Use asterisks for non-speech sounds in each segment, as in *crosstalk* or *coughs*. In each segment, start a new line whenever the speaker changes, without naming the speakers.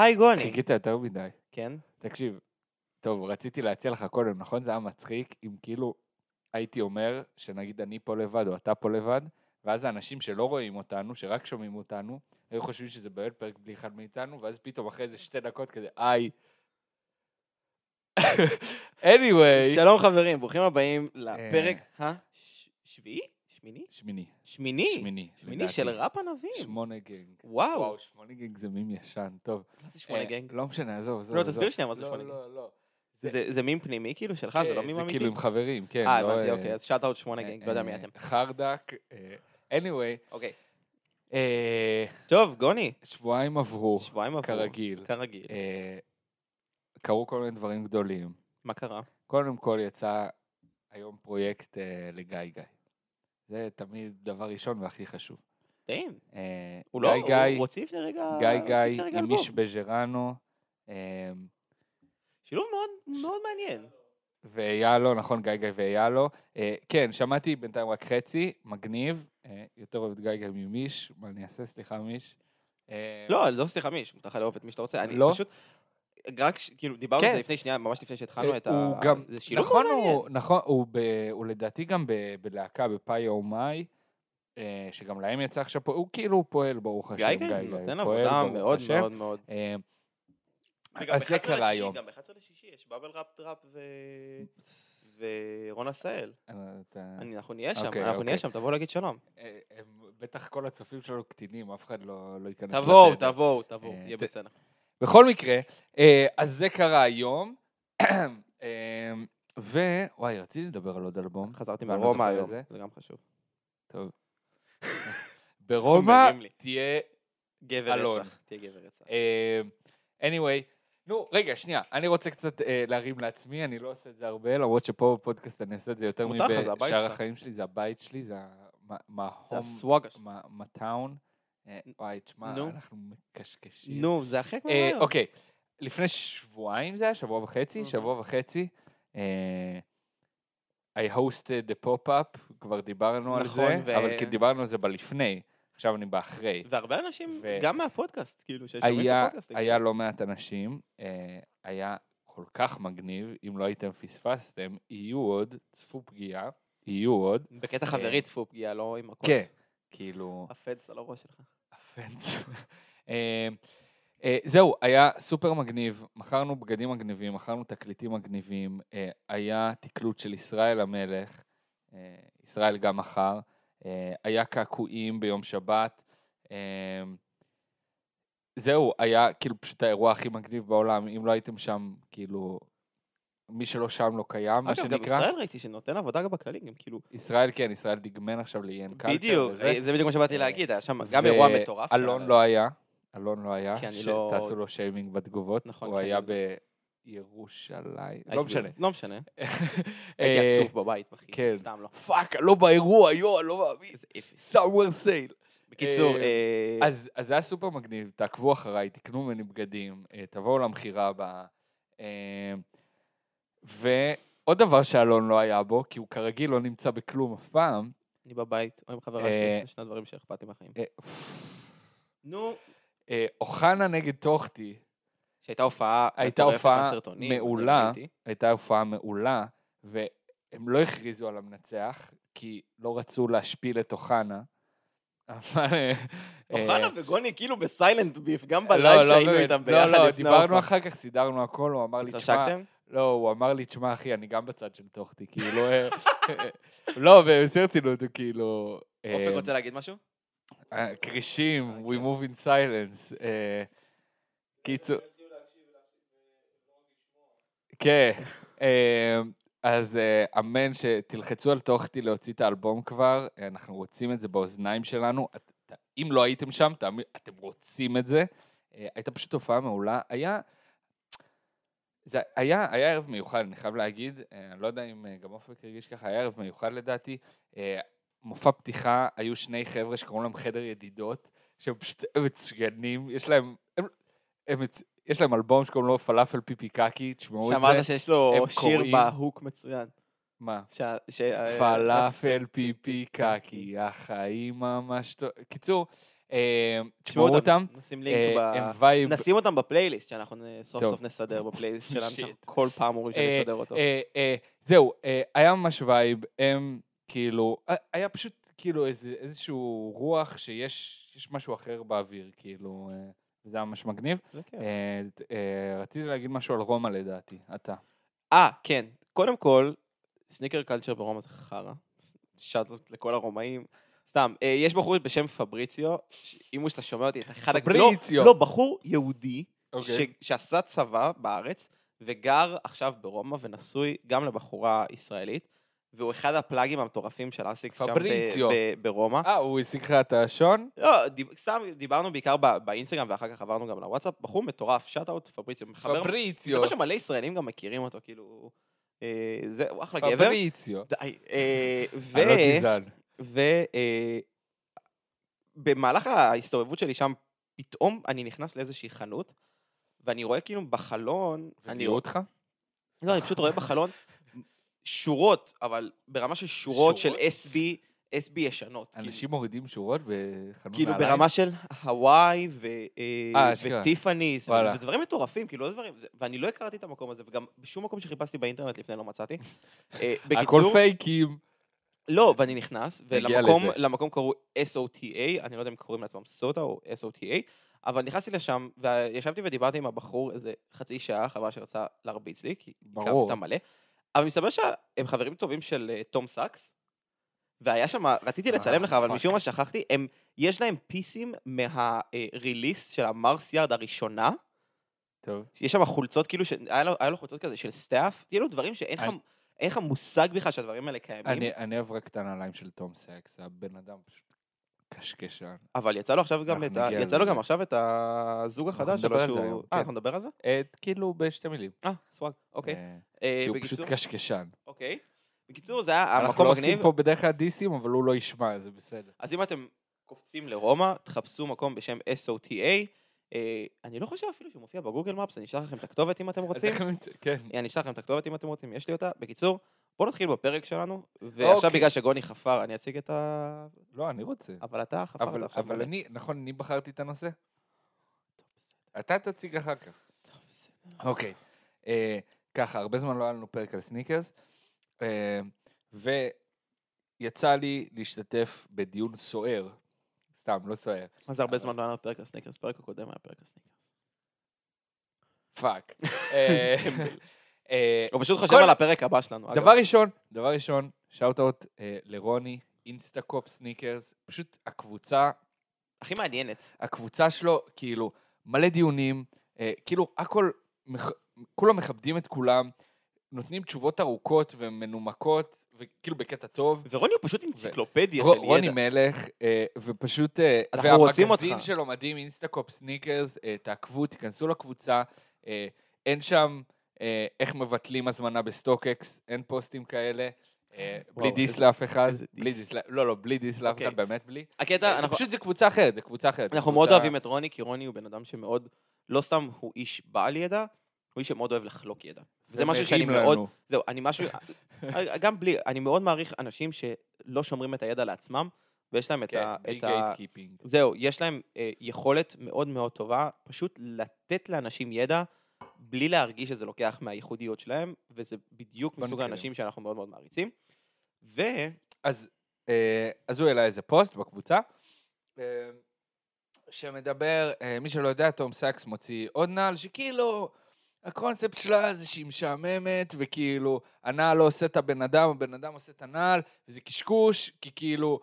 היי גוני.
חיכית יותר מדי.
כן?
תקשיב, טוב, רציתי להציע לך קודם, נכון? זה היה מצחיק אם כאילו הייתי אומר שנגיד אני פה לבד או אתה פה לבד, ואז האנשים שלא רואים אותנו, שרק שומעים אותנו, היו חושבים שזה באמת פרק בלי אחד מאיתנו, ואז פתאום אחרי איזה שתי דקות כזה, איי. *laughs* anyway,
שלום חברים, ברוכים הבאים לפרק השביעי? שמיני?
שמיני.
שמיני?
שמיני.
שמיני. של ראפ ענבים.
שמונה gang.
וואו.
וואו, שמונה gang זה מים ישן, טוב.
מה זה שמונה
אה,
gang?
לא משנה, עזוב, עזוב.
לא. תסביר שנייה מה זה
לא,
שמונה gang.
לא, לא.
זה זה מים פנימי כאילו שלך? זה לא מים
זה
אמיתי?
כאילו עם חברים, כן.
אה,
לא,
הבנתי,
אה,
אוקיי, אז shout out שמונה gang, לא יודע מי
אה,
אתם.
חרדק. אה, anyway,
אוקיי.
אה,
טוב, גוני,
שבועיים עברו,
שבועיים עברו.
כרגיל.
כרגיל.
אה, קרו כל מיני דברים גדולים.
מה קרה?
קודם כל יצא היום פרויקט אה, לגיא גיא. זה תמיד דבר ראשון והכי חשוב.
טעים.
אה,
הוא
גיא
לא, הוא
גיא,
הוציא לפני רגע...
גיא גיא עם. איש בז'רנו, אה,
שילוב מאוד מאוד מעניין.
ואיילו, נכון, גיא גיא ואיילו. אה, כן, שמעתי בינתיים רק חצי, מגניב. אה, יותר אוהב את גיא גיא ממיש, מה אני אעשה? סליחה, מיש.
לא, לא סליחה מיש, מותר לך לאהוב את מי שאתה רוצה. אני
לא?
פשוט... רק, כאילו, דיברנו על
כן.
זה לפני שנייה, ממש לפני שהתחלנו
אה,
את ה...
הוא גם,
זה שילוב
נכון. הוא, נכון, הוא, ב, הוא לדעתי גם ב, בלהקה בפאי או מאי, אה, שגם להם יצא עכשיו פה, הוא כאילו פועל ברוך השם,
גיא גיא נותן
פועל,
עבודה מאוד
השם.
מאוד מאוד.
אה, אז זה
ב-11
קרה היום.
גם ב-11 לשישי יש באבל ראפ טראפ ו... ורון עשהאל. אנחנו נהיה שם,
אוקיי,
אנחנו נהיה
אוקיי.
שם, תבואו להגיד שלום.
בטח כל הצופים שלנו קטינים, אף אחד לא, לא ייכנס
תבואו,
לתדר.
תבואו, תבואו,
אה,
יהיה בסדר.
בכל מקרה, אה, אז זה קרה היום, *clears throat* אה, ווואי, רציתי לדבר על עוד אלבום.
חזרתי מרומא
זוכר
היום. זה גם חשוב.
טוב. *laughs* ברומא. תהיה
גבר. רצח, תהיה גבר רצח.
אה, anyway, נו, רגע, שנייה, אני רוצה קצת אה, להרים לעצמי, אני לא עושה את זה הרבה, למרות שפה בפודקאסט אני עושה את זה יותר
זה
מבשאר. החיים שלי, זה הבית שלי, זה
זה
מההום,
הסוואג.
מהטאון. אה, וואי, תשמע,
נו.
אנחנו מקשקשים.
נו, זה כמו
אה,
היום.
אוקיי, לפני שבועיים זה היה, שבוע וחצי. שבוע וחצי. אה, I hosted the pop-up, כבר דיברנו על
נכון,
זה,
ו-
אבל כי דיברנו על זה בלפני, עכשיו אני באחרי.
והרבה אנשים,
ו-
גם מהפודקאסט, כאילו, ששומעים את הפודקאסט.
היה לא מעט אנשים, אה, היה כל כך מגניב, אם לא הייתם פספסתם, יהיו עוד, צפו פגיעה, יהיו עוד.
בקטע חברי צפו פגיעה, לא עם הכוס.
כן, כאילו,
הפדס על הראש שלך.
הפנס. *laughs* אה, אה, זהו, היה סופר מגניב, מכרנו בגדים מגניבים, מכרנו תקליטים מגניבים, אה, היה תקלוט של ישראל המלך, אה, ישראל גם מכר, היה קעקועים ביום שבת, אה, זהו, היה כאילו פשוט האירוע הכי מגניב בעולם, אם לא הייתם שם, כאילו, מי שלא שם לא קיים, מה
אגב, גם
שנקרא.
ישראל ראיתי שנותן עבודה גם בכללי, גם כאילו...
ישראל כן, ישראל דגמן עכשיו ליאן קלצ'ר.
בדיוק,
וזה.
זה בדיוק מה שבאתי
אה,
להגיד, היה שם גם אירוע מטורף.
אלון לא היה, אלון לא היה,
אני לא-
שתעשו לו שיימינג בתגובות,
נכון,
הוא היה
אני-
בירושלים, לא משנה.
לא משנה. *laughs*
אה,
הייתי עצוב בבית, אחי.
כן.
סתם לא.
fuck, לא באירוע, יואו, לא מאמין. somewhere sale.
בקיצור,
אה,
אה,
אז זה היה סופר מגניב, תעקבו אחריי, תקנו ממני בגדים, אה, תבואו למכירה הבאה. ועוד דבר שאלון לא היה בו, כי הוא כרגיל לא נמצא בכלום אף פעם,
אני בבית, או עם חברה
אה,
שלי, זה שני הדברים שאכפת לי מהחיים.
אה,
נו.
אה, אוחנה נגד טוחטי,
שהייתה הופעה
הייתה הופעה מעולה.
ראיתי.
הייתה הופעה מעולה, והם לא הכריזו על המנצח, כי לא רצו להשפיל את אוחנה. *laughs* אבל...
אוחנה וגוני כאילו בסיילנט ביף, גם
לא,
בלייב
לא,
שהיינו איתם
לא,
ביחד
לא,
לפני
דיברנו
ההופעה.
אחר כך, סידרנו הכל, הוא אמר לי, תשמע,
התרשקתם?
לא, הוא אמר לי, תשמע, אחי, אני גם בצד של טוחטי, כאילו, אה, *laughs* לא, בשיא הרצינות, הוא כאילו... אה,
אופק רוצה להגיד משהו?
אה, כרישים, we move in silence. קיצור... כן, אז אמן שתלחצו על טוחטי להוציא את האלבום כבר, אנחנו רוצים את זה באוזניים שלנו. אם לא הייתם שם, אתם רוצים את זה. הייתה פשוט הופעה מעולה. היה... זה היה, היה ערב מיוחד, אני חייב להגיד, אה, אני לא יודע אם אה, גם אופק הרגיש ככה, היה ערב מיוחד לדעתי. אה, מופע פתיחה, היו שני חבר'ה שקוראים להם חדר ידידות, שהם פשוט מצוינים, יש להם, הם, הם, יש להם אלבום שקוראים לו פלאפל פיפי קקי, תשמעו את זה.
שאמרת שיש לו שיר
קוראים-
בהוק מצוין.
מה?
ש- אה,
פלאפל פיפי קקי, החיים ממש טוב. קיצור, תשמעו אותם.
נשים לינק
אה,
ב... נשים אותם בפלייליסט, שאנחנו נ- סוף. סוף נסדר בפלייליסט *laughs* שלנו, כל פעם אומרים
אה,
שנסדר אותו.
אה, אה, זהו, אה, היה ממש vibe, הם כאילו, אה, היה פשוט כאילו איזשהו רוח שיש יש משהו אחר באוויר, כאילו, אה, זה היה ממש מגניב. אה, אה, רציתי להגיד משהו על רומא לדעתי, אתה.
אה, כן. קודם כל, סניקר קלצ'ר ברומא זה חרא. שאטות לכל הרומאים. סתם, אה, יש בחור בשם פבריציו, אם הוא שאתה שומע אותי, אתה אחד... לא,
פבריציו.
לא, בחור יהודי,
אוקיי.
שעשה צבא בארץ, וגר עכשיו ברומא, ונשוי גם לבחורה ישראלית, והוא אחד הפלאגים המטורפים של ארסיקס שם
פבריציו.
ברומא.
אה, הוא השיג לך את השון?
לא, סתם דיברנו בעיקר באינסטגרם, ואחר כך עברנו גם לוואטסאפ. בחור מטורף, שאט-אאוט, פבריציו. מחבר
פבריציו.
מסתבר שמלא ישראלים גם מכירים אותו, כאילו... אה, זה, הוא אחלה גבר.
פבריציו.
די. אה, ו...
אני לא גזען.
ו... אה, ההסתובבות שלי שם, פתאום אני נכנס לאיזושהי חנות, ואני רואה כאילו בחלון... אני
וזיהו אותך?
לא, אני פשוט רואה בחלון שורות, אבל ברמה של שורות של
שורות?
SB, SB ישנות. כאילו.
אנשים מורידים שורות בחנות
כאילו
נעליים?
ברמה של הוואי ו-
אה,
אה. וטיפאניס,
וואלה.
ודברים מטורפים, כאילו לא דברים, ואני לא הכרתי את המקום הזה, וגם בשום מקום שחיפשתי באינטרנט לפני לא מצאתי. אה,
הכל
בקיצור,
פייקים.
לא, ואני נכנס, ולמקום קראו SOTA, אני לא יודע אם קוראים לעצמם סוטה או SOTA, אבל נכנסתי לשם, וישבתי ודיברתי עם הבחור איזה חצי שעה, חבל"ז רצה להרביץ לי, כי הכרתי. אותם מלא. אבל מסתבר שהם חברים טובים של אה, תום סאקס, והיה שם, רציתי לצלם
אה,
לך, אבל. משום מה שכחתי, הם, יש להם פיסים מה release של ה Mars Yard הראשונה,
טוב.
יש שם חולצות כאילו, ש- היה לו, היה לו חולצות כזה של staff, כאילו דברים שאין לך, אין לך מושג בכלל שהדברים האלה קיימים,
אני אני אוהב רק את הנעליים של תום סקס, הבן אדם פשוט קשקשן.
אבל יצא לו עכשיו גם
אנחנו
את ה... יצא לו. גם עכשיו את הזוג
אנחנו
החדש שלו, שהוא... אה,
כן.
אנחנו נדבר על זה?
אה, כאילו בשתי מילים.
אה, swag, אוקיי.
אה,
אה,
כי הוא פשוט קשקשן.
אוקיי. בקיצור, זה היה
אנחנו
המקום
לא
מגניב.
עושים פה בדרך כלל דיסים, אבל הוא לא ישמע, זה בסדר.
אז אם אתם קופצים לרומא, תחפשו מקום בשם SOTA. אה, אני לא חושב אפילו שהוא מופיע בגוגל מפס, אני אשלח לכם את הכתובת אם אתם רוצים.
כן.
אני אשלח לכם את הכתובת אם אתם רוצים, יש לי אותה. בקיצור, בואו נתחיל בפרק שלנו, ועכשיו
אוקיי.
בגלל שגוני חפר, אני אציג את ה...
לא, אני רוצה.
אבל אתה חפרת
אבל
עכשיו.
אבל. אני, נכון, אני בחרתי את הנושא? אתה תציג אחר כך. אוקיי. אה, ככה, הרבה זמן לא היה לנו פרק על סניקרס, אה, ויצא לי להשתתף בדיון סוער. סתם, לא סוער.
מה זה הרבה זמן לא היה לנו פרק על סניקרס? פרק הקודם היה פרק על סניקרס.
fuck. *laughs* אה, *laughs* אה,
הוא פשוט חושב על הפרק הבא שלנו.
דבר ראשון, דבר ראשון, shout out לרוני, אינסטקופ סניקרס, פשוט הקבוצה,
הכי מעניינת.
הקבוצה שלו, כאילו, מלא דיונים, אה, כאילו, הכל, כולם מכבדים את כולם, נותנים תשובות ארוכות ומנומקות, וכאילו בקטע טוב.
ורוני הוא פשוט אנציקלופדיה של
רוני
ידע.
מלך, אה, ופשוט, אה,
אנחנו רוצים
והמגזין. שלו מדהים, אינסטקופ סניקרס, אה, תעקבו, תיכנסו לקבוצה, אה, אין שם אה, איך מבטלים הזמנה ב StockX, אין פוסטים כאלה, בלי
diss
לאף אחד, בלי diss. לא, לא, בלי diss לאף
אוקיי.
אחד, באמת בלי.
הקטע, אנחנו-
פשוט, זה קבוצה אחרת, זה קבוצה אחרת.
אנחנו מאוד אוהבים את רוני, כי רוני הוא בן אדם שמאוד, לא סתם הוא איש בעל ידע, הוא איש שמאוד אוהב לחלוק ידע. זה משהו שאני
ומרים
מאוד,
לנו.
זהו, אני משהו, *laughs* גם בלי, אני מאוד מעריך אנשים שלא שומרים את הידע לעצמם, ויש להם את
כן. בלי
את ה-
gatekeeping.
זהו, יש להם אה, יכולת מאוד מאוד טובה, פשוט לתת לאנשים ידע, בלי להרגיש שזה לוקח מהייחודיות שלהם, וזה בדיוק מסוג. האנשים שאנחנו מאוד מאוד מעריצים. ו...
אז, אה, אז הוא העלה איזה פוסט בקבוצה, אה, שמדבר, אה, מי שלא יודע, תום סאקס מוציא עוד נעל, שכאילו, הקונספט שלה זה שהיא משעממת, וכאילו, הנעל לא עושה את הבן אדם, הבן אדם עושה את הנעל, וזה קשקוש, כי כאילו,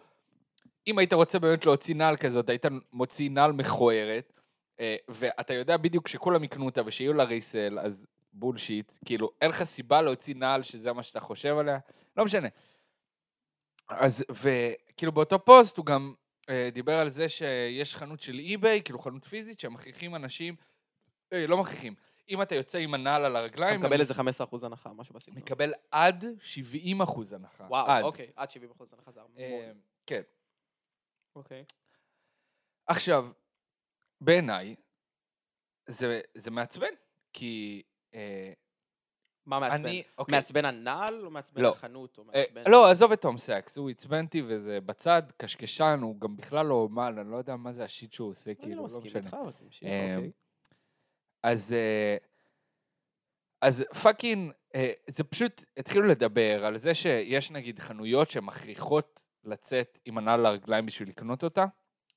אם היית רוצה באמת להוציא נעל כזאת, היית מוציא נעל מכוערת, אה, ואתה יודע בדיוק שכולם יקנו אותה ושיהיו לה resell, אז bullshit, כאילו, אין לך סיבה להוציא נעל שזה מה שאתה חושב עליה, לא משנה. אז, וכאילו באותו פוסט הוא גם אה, דיבר על זה שיש חנות של eBay, כאילו חנות פיזית, שמכריחים אנשים, אה, לא מכריחים, אם אתה יוצא עם הנעל על
אתה
הרגליים,
מקבל
הם-
איזה 15% הנחה, משהו בסגנון.
מקבל עד 70 אחוז הנחה.
וואו,
עד.
אוקיי, עד 70% הנחה זה המון.
אה, כן.
אוקיי.
עכשיו, בעיניי, זה, זה מעצבן, כי אה,
מה מעצבן?
אני, אוקיי.
מעצבן הנעל או מעצבן
לא.
החנות? או
אה. לא, עזוב את תום סאקס, הוא עצבן אותי וזה בצד, קשקשן, הוא גם בכלל לא אומן, אני לא יודע מה זה ה shit שהוא עושה,
אני
כאילו,
לא
לא
מסכים
משנה.
איתך, אבל תמשיך, אוקיי.
אז, אה, אז fucking, אה, זה פשוט, התחילו לדבר על זה שיש נגיד חנויות שמכריחות לצאת עם הנעל לרגליים בשביל לקנות אותה,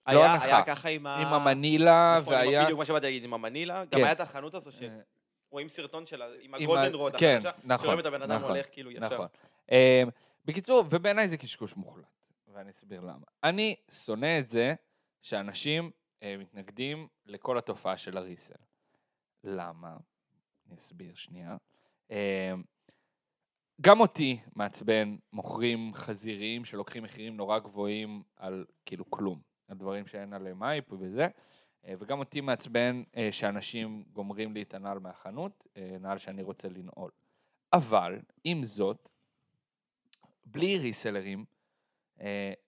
לא
היה-
הנחה.
היה ככה עם ה...
עם המנילה,
נכון, ה-
והיה...
בדיוק מה שבאתי להגיד, עם המנילה. גם
כן.
היה את החנות הזו
אה,
שרואים סרטון שלה, עם
ה
golden
ה-
rod
כן,
החדשה,
נכון,
שרואים את הבן אדם
נכון,
הולך כאילו ישר.
נכון. בקיצור, ובעיניי זה קשקוש מוחלט, ואני אסביר למה. אני שונא את זה שאנשים מתנגדים לכל התופעה של ה resell. למה? אני אסביר שנייה. אה, גם אותי מעצבן מוכרים חזיריים שלוקחים מחירים נורא גבוהים על כאילו כלום, על דברים שאין עליהם הייפ וזה, אה, וגם אותי מעצבן אה, שאנשים גומרים לי את הנעל מהחנות, אה, נעל שאני רוצה לנעול. אבל, עם זאת, בלי ריסלרים,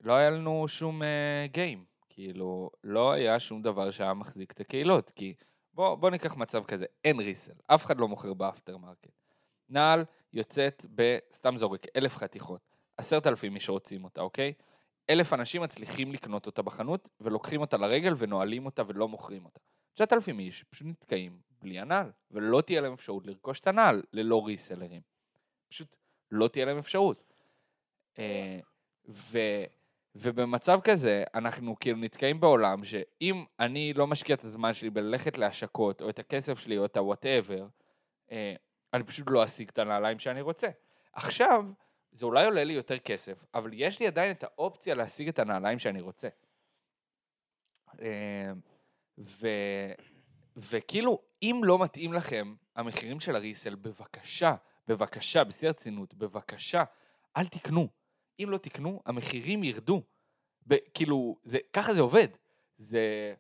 לא היה לנו שום game. כאילו, לא היה שום דבר שהיה מחזיק את הקהילות, כי בוא, בוא ניקח מצב כזה, אין resale, אף אחד לא מוכר ב aftermarket. נעל יוצאת ב... סתם זורק, אלף חתיכות. עשרת אלפים מי שרוצים אותה, אוקיי? אלף אנשים מצליחים לקנות אותה בחנות, ולוקחים אותה לרגל ונועלים אותה ולא מוכרים אותה. תשעת אלפים איש פשוט נתקעים בלי הנעל, ולא תהיה להם אפשרות לרכוש את הנעל ללא ריסלרים. פשוט לא תהיה להם אפשרות. אה, ו, ובמצב כזה, אנחנו כאילו נתקעים בעולם שאם אני לא משקיע את הזמן שלי בללכת להשקות, או את הכסף שלי, או את ה-whatever, אה, אני פשוט לא אשיג את הנעליים שאני רוצה. עכשיו, זה אולי עולה לי יותר כסף, אבל יש לי עדיין את האופציה להשיג את הנעליים שאני רוצה. אה, ו... וכאילו, אם לא מתאים לכם המחירים של הריסל, בבקשה, בבקשה, בשיא הרצינות, בבקשה, אל תקנו. אם לא תקנו, המחירים ירדו. כאילו, זה, ככה זה עובד. זה...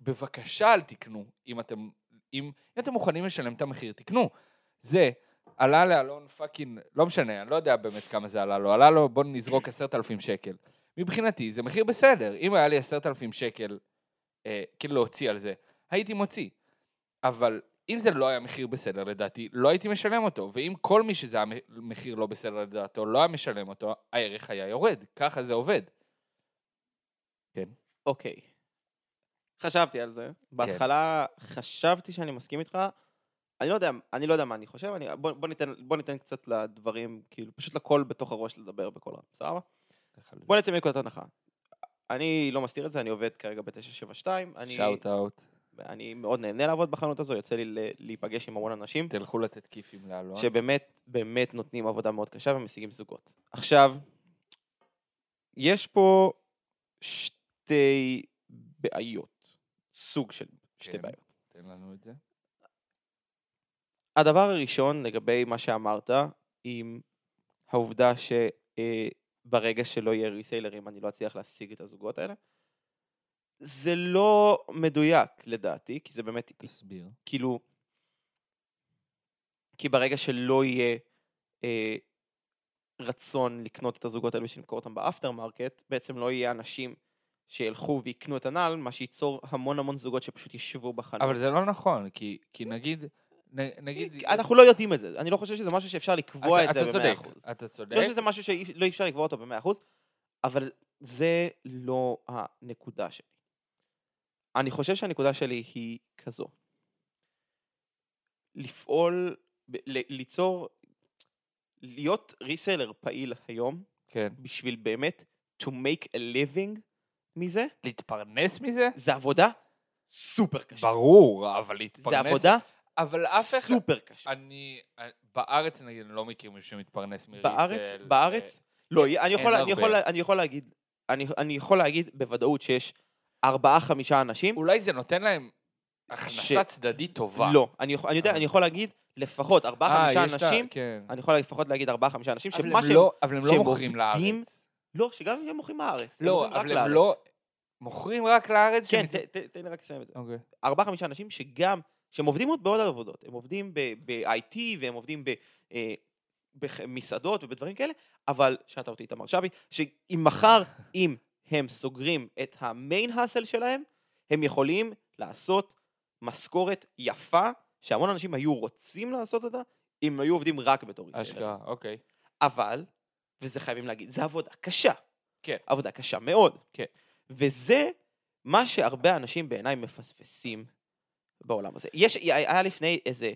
בבקשה אל תקנו, אם אתם, אם, אם אתם מוכנים לשלם את המחיר, תקנו. זה עלה לאלון fucking, לא משנה, אני לא יודע באמת כמה זה עלה לו, עלה לו, בוא נזרוק עשרת אלפים שקל. מבחינתי זה מחיר בסדר, אם היה לי עשרת אלפים שקל, אה, כאילו להוציא על זה, הייתי מוציא. אבל אם זה לא היה מחיר בסדר לדעתי, לא הייתי משלם אותו, ואם כל מי שזה היה מחיר לא בסדר לדעתו לא היה משלם אותו, הערך היה יורד, ככה זה עובד. כן.
אוקיי. חשבתי על זה. בהתחלה חשבתי שאני מסכים איתך. אני לא יודע, אני לא יודע מה אני חושב, אני, בוא, בוא, ניתן, בוא ניתן קצת לדברים, כאילו, פשוט לכל בתוך הראש לדבר בקול רם, סבבה? בוא נצא מנקודת הנחה. אני לא מסתיר את זה, אני עובד כרגע ב-972. אני,
שאוט אאוט.
אני מאוד נהנה לעבוד בחנות הזו, יוצא לי להיפגש עם המון אנשים,
תלכו לתת כיפים לאלון.
שבאמת, באמת נותנים עבודה מאוד קשה ומשיגים זוגות. עכשיו, יש פה שתי בעיות, סוג של שתי
כן.
בעיות.
תן לנו את זה.
הדבר הראשון לגבי מה שאמרת, עם העובדה שברגע שלא יהיה ריסיילרים אני לא אצליח להשיג את הזוגות האלה, זה לא מדויק לדעתי, כי זה באמת
תסביר.
כאילו, כי ברגע שלא יהיה אה, רצון לקנות את הזוגות האלה בשביל למכור אותם ב aftermarket, בעצם לא יהיה אנשים שילכו ויקנו את הנעל, מה שייצור המון המון זוגות שפשוט ישבו בחנות.
אבל זה לא נכון, כי, כי נגיד, נגיד...
אנחנו לא יודעים את זה, אני לא חושב שזה משהו שאפשר לקבוע
אתה-
את זה
אתה
במאה
צודק,
אחוז.
אתה צודק.
לא שזה משהו שלא אפשר לקבוע אותו במאה אחוז, אבל זה לא הנקודה שלי. אני חושב שהנקודה שלי היא כזו. לפעול, ליצור, להיות ריסלר פעיל היום,
כן.
בשביל באמת to make a living מזה,
להתפרנס מזה?
זה עבודה סופר קשה.
ברור, אבל להתפרנס...
זה עבודה
אבל אף אחד...
סופר קשה.
אני... בארץ, נגיד, אני לא מכיר מישהו שמתפרנס מריסל.
בארץ, בארץ, לא, אני יכול, אני, יכול. אני יכול להגיד, אני, אני יכול להגיד בוודאות שיש ארבעה חמישה אנשים,
אולי זה נותן להם
ש-
הכנסה צדדית טובה.
לא, אני, יכול, אני יודע,
אה.
אני יכול להגיד לפחות ארבעה
אה,
חמישה
יש את ה-
אנשים,
כן.
אני יכול לפחות להגיד ארבעה חמישה אנשים,
אבל
שמה
הם
שהם,
לא- אבל הם לא
שהם
מוכרים
עובדים,
לארץ.
לא, שגם אם הם מוכרים לארץ, הם
לא,
מוכרים רק
אבל הם
לארץ.
לא... מוכרים רק לארץ?
כן,
שמת-
ת- ת- תן לי רק לסיים את זה.
אוקיי.
ארבעה חמישה אנשים שגם, שהם עובדים עוד בעוד עבודות, הם עובדים ב-IT והם עובדים ב- אה, במסעדות ובדברים כאלה, אבל, שאלת אותי איתמר שבי, שאם מחר, *laughs* אם הם סוגרים את המיין האסל שלהם, הם יכולים לעשות משכורת יפה, שהמון אנשים היו רוצים לעשות אותה, אם הם היו עובדים רק בתור ריסיילרים.
אשכרה, אוקיי.
אבל, וזה חייבים להגיד, זה עבודה קשה.
כן.
עבודה קשה מאוד.
כן.
וזה מה שהרבה אנשים בעיניי מפספסים בעולם הזה. יש, היה לפני איזה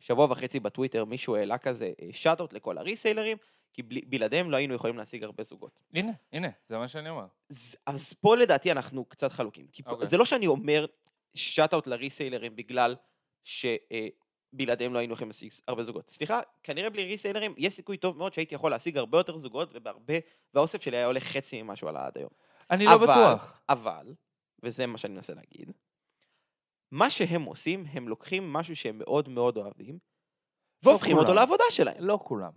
שבוע וחצי בטוויטר, מישהו העלה כזה שאט-אוט לכל הריסיילרים, כי בלי, בלעדיהם לא היינו יכולים להשיג הרבה זוגות.
הנה, הנה, זה מה שאני אומר.
אז, אז פה לדעתי אנחנו קצת חלוקים. כי פה,
אוקיי.
זה לא שאני אומר שאט-אאוט לריסיילרים בגלל שבלעדיהם לא היינו יכולים להשיג הרבה זוגות. סליחה, כנראה בלי ריסיילרים יש סיכוי טוב מאוד שהייתי יכול להשיג הרבה יותר זוגות ובהרבה, והאוסף שלי היה עולה חצי ממה שהוא עלה עד היום.
אני לא
אבל-
בטוח.
אבל, וזה מה שאני מנסה להגיד, מה שהם עושים, הם לוקחים משהו שהם מאוד מאוד אוהבים, והופכים אותו
כולם.
לעבודה שלהם.
לא כולם.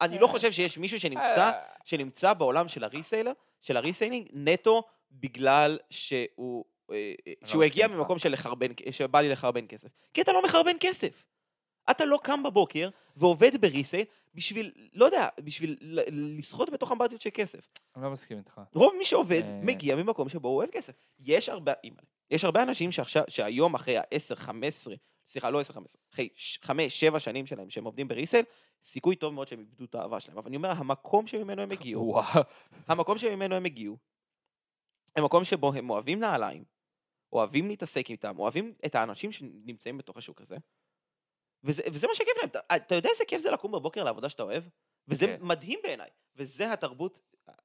אני לא חושב שיש מישהו שנמצא
אה,
שנמצא בעולם של הריסיילר, של הריסיילינג, נטו בגלל שהוא, אה, אה, שהוא
מסכים
הגיע. ממקום של לחרבן, שבא לי לחרבן כסף. כי אתה לא מחרבן כסף. אתה לא קם בבוקר ועובד בריסייל בשביל, לא יודע, בשביל לסחוט בתוך אמבטיות של כסף.
אני לא מסכים איתך.
רוב מי שעובד
אה.
מגיע ממקום שבו הוא אוהב כסף. יש הרבה, יש הרבה אנשים שעכשיו, שהיום אחרי ה-10, 15, סליחה, לא 10, 15, אחרי 5, 7 שנים שלהם שהם עובדים בריסייל, סיכוי טוב מאוד שהם איבדו את האהבה שלהם. אבל אני אומר, המקום שממנו הם הגיעו. *laughs* המקום שממנו הם הגיעו, המקום שבו הם אוהבים נעליים, אוהבים להתעסק איתם, אוהבים את האנשים שנמצאים בתוך השוק הזה, וזה, וזה מה שכיף להם. אתה, אתה יודע איזה כיף זה לקום בבוקר לעבודה שאתה אוהב? וזה
כן.
מדהים בעיניי. וזה התרבות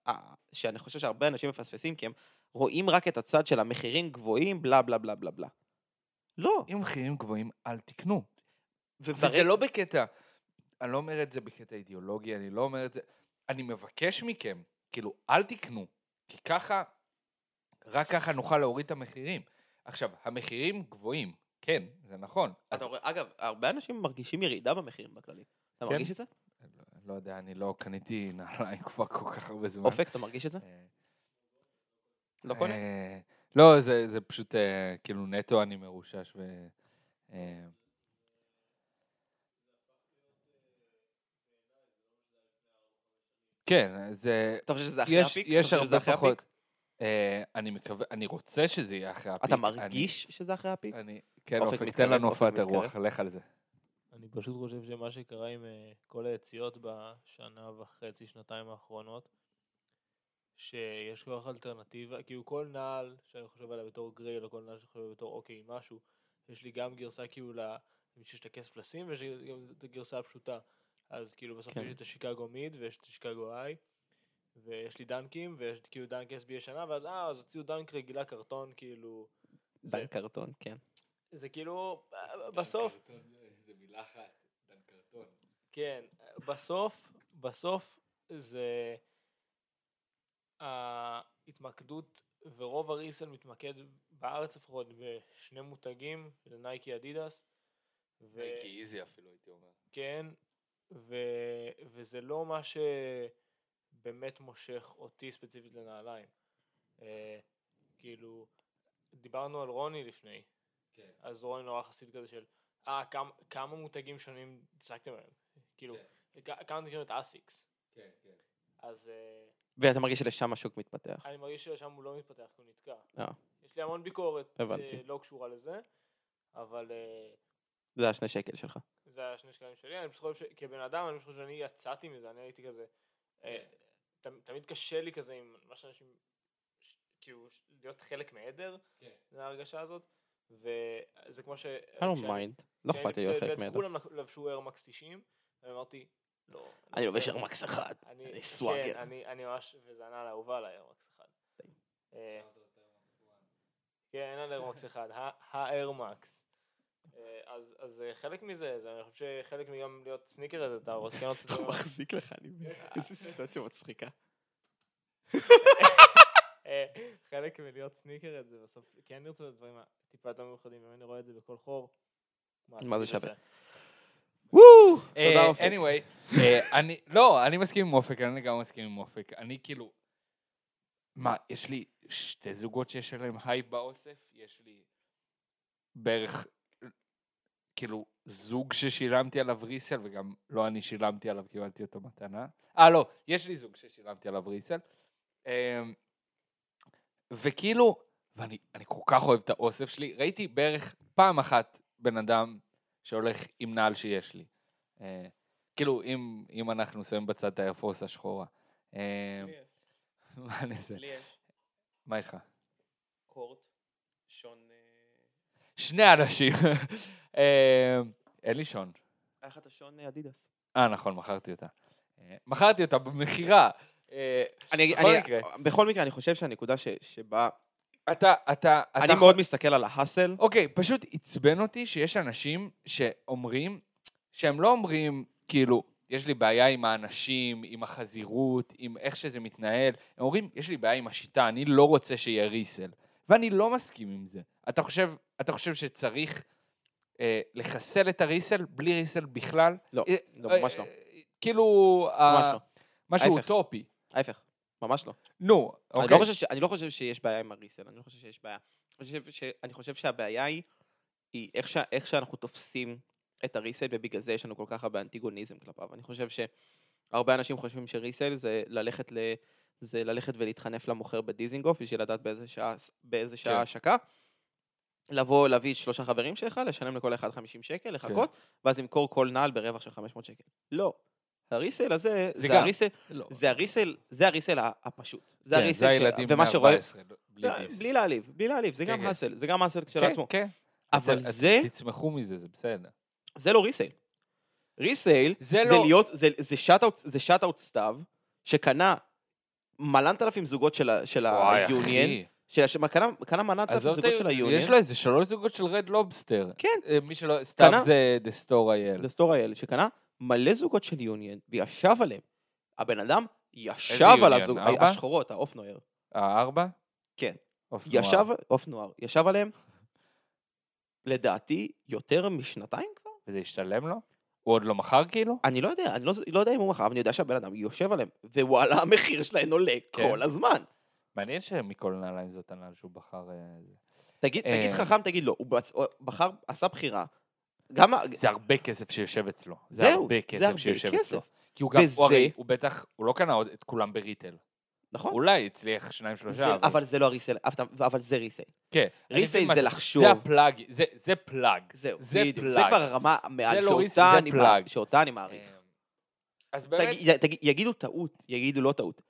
אה, שאני חושב שהרבה אנשים מפספסים, כי הם רואים רק את הצד של המחירים גבוהים, בלה בלה בלה בלה בלה. לא.
אם מחירים גבוהים, אל תקנו. וזה לא בקטע, אני לא אומר את זה בקטע אידיאולוגי, אני לא אומר את זה, אני מבקש מכם, כאילו, אל תקנו, כי ככה, רק ככה נוכל להוריד את המחירים. עכשיו, המחירים גבוהים, כן, זה נכון. אז
אתה רואה, אגב, הרבה אנשים מרגישים ירידה במחירים בכללי. אתה
כן?
מרגיש את זה?
לא יודע, אני לא קניתי נעליים כבר כל כך הרבה זמן.
אופק, אתה מרגיש את זה?
אה,
לא קונה?
לא, זה, זה פשוט, אה, כאילו, נטו אני מרושש ו... אה, כן, זה...
אתה חושב שזה אחרי
יש,
הפיק?
יש הרבה
אחרי
פחות...
הפיק?
אה, אני מקווה, אני רוצה שזה יהיה אחרי הפיק.
אתה
אני-
מרגיש שזה אחרי הפיק?
אני... כן,
אופק
אופק,
מתקרב,
תן לנו הופעת. הרוח, לך על זה.
אני פשוט חושב שמה שקרה עם אה, כל היציאות בשנה וחצי, שנתיים האחרונות, שיש כל כך אלטרנטיבה, כאילו כל נעל שאני חושב עליה בתור גרייל, או כל נעל שאני חושב עליה בתור אוקיי, משהו, יש לי גם גרסה כאילו למי שיש את הכסף לשים, ויש לי גם את הגרסה הפשוטה. אז כאילו בסוף
כן.
יש לי את השיקגו מיד, ויש את השיקגו איי, ויש לי דנקים, ויש כאילו דנק SB ישנה, ואז אה, אז הוציאו דנק רגילה קרטון, כאילו... זה-
דן קרטון, כן.
זה כאילו, אה, בסוף,
זה מילה אחת, דן קרטון.
כן, בסוף, בסוף זה ההתמקדות, ורוב הריסל מתמקד בארץ לפחות בשני מותגים, זה נייקי אדידס,
נייקי איזי אפילו, הייתי אומר.
וכן, ו... וזה לא מה שבאמת מושך אותי ספציפית לנעליים. אה, כאילו, דיברנו על רוני לפני,
כן.
אז רוני נורא חסיד כזה של, אה, כמה, כמה מותגים שונים הצגתם עליהם? כאילו, כ- כמה מותגים את אסיקס?
כן, כן.
אז אה,
ואתה מרגיש שלשם השוק מתפתח.
אני מרגיש ששם הוא לא מתפתח, כי הוא נתקע.
אה.
יש לי המון ביקורת,
הבנתי.
אה, לא קשורה לזה, אבל אה,
זה השני שקל שלך.
זה השני שקלים שלי. אני פשוט חושב שכבן אדם, אני חושב שאני יצאתי מזה, אני הייתי כזה,
כן.
תמיד קשה לי כזה עם מה שאנשים, כאילו, להיות חלק מעדר,
כן.
זה ההרגשה הזאת, וזה כמו ש...
I don't mind. לא אכפת לי להיות חלק מעדר.
כולם לבשו איירמקס 90, ואמרתי, לא.
אני לובש ארמקס אחד.
אני,
אני
כן,
סוואגר.
אני, אני ממש, וזה ענה לאהובה על האיירמקס אחד. אה, כן, אין על איירמקס אחד, האיירמקס. אז אז אה, חלק מזה, זה- אני חושב שחלק מגם להיות סניקר, אתה רוצה כן רוצה... *laughs*
הוא מחזיק לך, אני מבין. *laughs* איזה סיטואציה מצחיקה.
אה, חלק מלהיות sneaker זה בסוף, כן נרצה את הדברים הטיפה יותר מיוחדים, אם אני רואה את זה בכל חור.
מה זה שווה? וואו! תודה
אה,
אופק.
anyway, אה, אני, לא, אני מסכים עם אופק, אני לגמרי מסכים עם אופק. אני כאילו, מה, יש לי שתי זוגות שיש עליהם הייפ באוסף, יש לי בערך, כאילו, זוג ששילמתי עליו resale, וגם לא אני שילמתי עליו, קיבלתי אותו מתנה. אה, לא, יש לי זוג ששילמתי עליו ריסל. אה, וכאילו, ואני אני כל כך אוהב את האוסף שלי, ראיתי בערך פעם אחת בן אדם שהולך עם נעל שיש לי. אה, כאילו, אם, אם אנחנו שמים בצד את האיירפורס השחורה. אה, *laughs* מה אני אעשה?
לי יש
מה יש לך?
קורט, שון...
שני אנשים. *laughs* אה, אין לי שון.
היה לך את השון אדידס.
אה, נכון, מכרתי אותה. אה, מכרתי אותה במכירה. אה,
אני,
בכל
אני,
מקרה.
בכל מקרה, אני חושב שהנקודה ש, שבה...
אתה, אתה, אתה...
אני מאוד מסתכל על ההאסל.
אוקיי, פשוט עצבן אותי שיש אנשים שאומרים, שהם לא אומרים, כאילו, יש לי בעיה עם האנשים, עם החזירות, עם איך שזה מתנהל, הם אומרים, יש לי בעיה עם השיטה, אני לא רוצה שיהיה ריסל. ואני לא מסכים עם זה. אתה חושב, אתה חושב שצריך אה, לחסל את הריסל בלי ריסל בכלל?
לא,
אה,
לא,
אה,
ממש לא.
אה, כאילו,
ממש
אה,
לא.
משהו
ההפך.
אוטופי.
ההפך, ממש לא.
נו,
אני
אוקיי.
לא חושב ש- אני לא חושב שיש בעיה עם הריסל, אני לא חושב שיש בעיה. אני חושב ש- אני חושב שהבעיה היא, היא איך ש- איך שאנחנו תופסים את הריסל, ובגלל זה יש לנו כל כך הרבה אנטיגוניזם כלפיו. אני חושב שהרבה אנשים חושבים שריסל זה ללכת ל... זה ללכת ולהתחנף למוכר בדיזינגוף בשביל לדעת באיזה שעה, באיזה שעה
כן.
ההשקה. לבוא, להביא שלושה חברים שלך, לשלם לכל אחד 50 שקל, לחכות, ואז למכור כל נעל ברווח של 500 שקל. לא. הריסל הזה,
זה
זה
גם.
הריסל,
לא.
זה הריסל, זה הריסל הפשוט. זה
כן,
הריסל,
זה הילדים
ומה
בני
שרואה,
14, בלי
לא. בלי להעליב, בלי להעליב, זה
כן,
גם
כן.
האסל, זה גם האסל
כן,
כשלעצמו.
כן.
אבל
אתם-
זה,
תצמחו מזה, זה בסדר.
זה לא ריסייל. ריסייל
זה
זה
לא...
להיות, זה- זה שאט-אאוט- זה שאט-אאוט סתיו, שקנה מלנת אלפים זוגות של של שקנה קנה מלנת אלפים זוגות של
היוניון, יש לו איזה שלוש זוגות של רד לובסטר.
כן.
אה, מי שלא... סתיו זה דסטור אייל.
דסטור האל, שקנה מלא זוגות של יוניון, וישב עליהם. הבן אדם ישב? על הזוג,
ארבע?
השחורות, האופנוער.
הארבע?
כן.
אוף נוער.
ישב, אופנוער, ישב עליהם, לדעתי, יותר משנתיים כבר?
וזה השתלם לו? הוא עוד לא מכר כאילו?
אני לא יודע, אני לא, לא יודע אם הוא מכר, אבל אני יודע שהבן אדם יושב עליהם, ווואלה, המחיר שלהם עולה
כן.
כל הזמן.
מעניין שמכל נעליים זאת הנעל שהוא בחר... אה, זה.
תגיד,
אה.
תגיד חכם, תגיד בצ- הוא בחר, עשה בחירה. גם,
זה הרבה כסף שיושב אצלו. זה
זהו,
הרבה
זה
כסף
הרבה
שיושב
כסף.
אצלו. כי הוא גם,
וזה-
הוא הרי, הוא בטח, הוא לא קנה עוד את כולם בריטל.
נכון?
אולי הצליח שניים
זה,
שלושה,
אבל זה לא הריסל, אבל- אבל זה ריסל.
כן.
ריסל
מה
זה
אתה-
לחשוב.
זה ה plug, זה- זה plug.
זהו,
זה
בדיוק. זה
plug.
כבר הרמה מעל
לא
שאותה
זה
אני plug. שאותה אני מעריך.
אה, אז באמת,
תגיד- תגיד- יגידו טעות, יגידו לא טעות.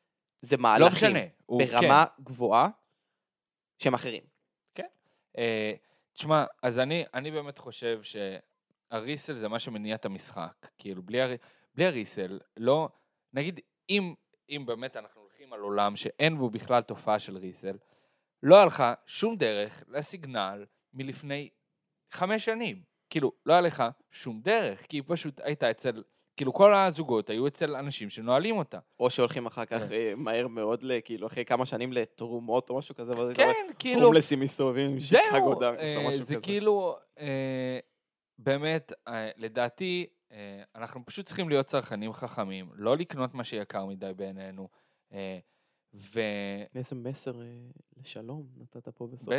זה
לא
מהלכים
משנה. הוא- כן.
ברמה גבוהה שהם אחרים.
אה, תשמע, אז אני, אני באמת חושב שה resale זה מה שמניע את המשחק. כאילו, בלי, הר... בלי ה resale, לא... נגיד, אם, אם באמת אנחנו הולכים על עולם שאין בו בכלל תופעה של resale, לא היה לך שום דרך לסיגנל מלפני חמש שנים. כאילו, לא היה לך שום דרך, כי פשוט היית אצל... כאילו, כל הזוגות היו אצל אנשים שנועלים אותה.
או שהולכים אחר כך
כן.
אה, מהר מאוד, כאילו, אחרי כמה שנים לתרומות או משהו כזה,
כן, כאילו...
הומלסים מסתובבים עם שיקגו
זהו,
דאנקס או
אה,
משהו
זה
כזה.
כאילו, אה, באמת, אה, לדעתי, אה, אנחנו פשוט צריכים להיות צרכנים חכמים, לא לקנות מה שיקר מדי בעינינו, אה, ובטח,
איזה מסר לשלום נתת פה בסופה.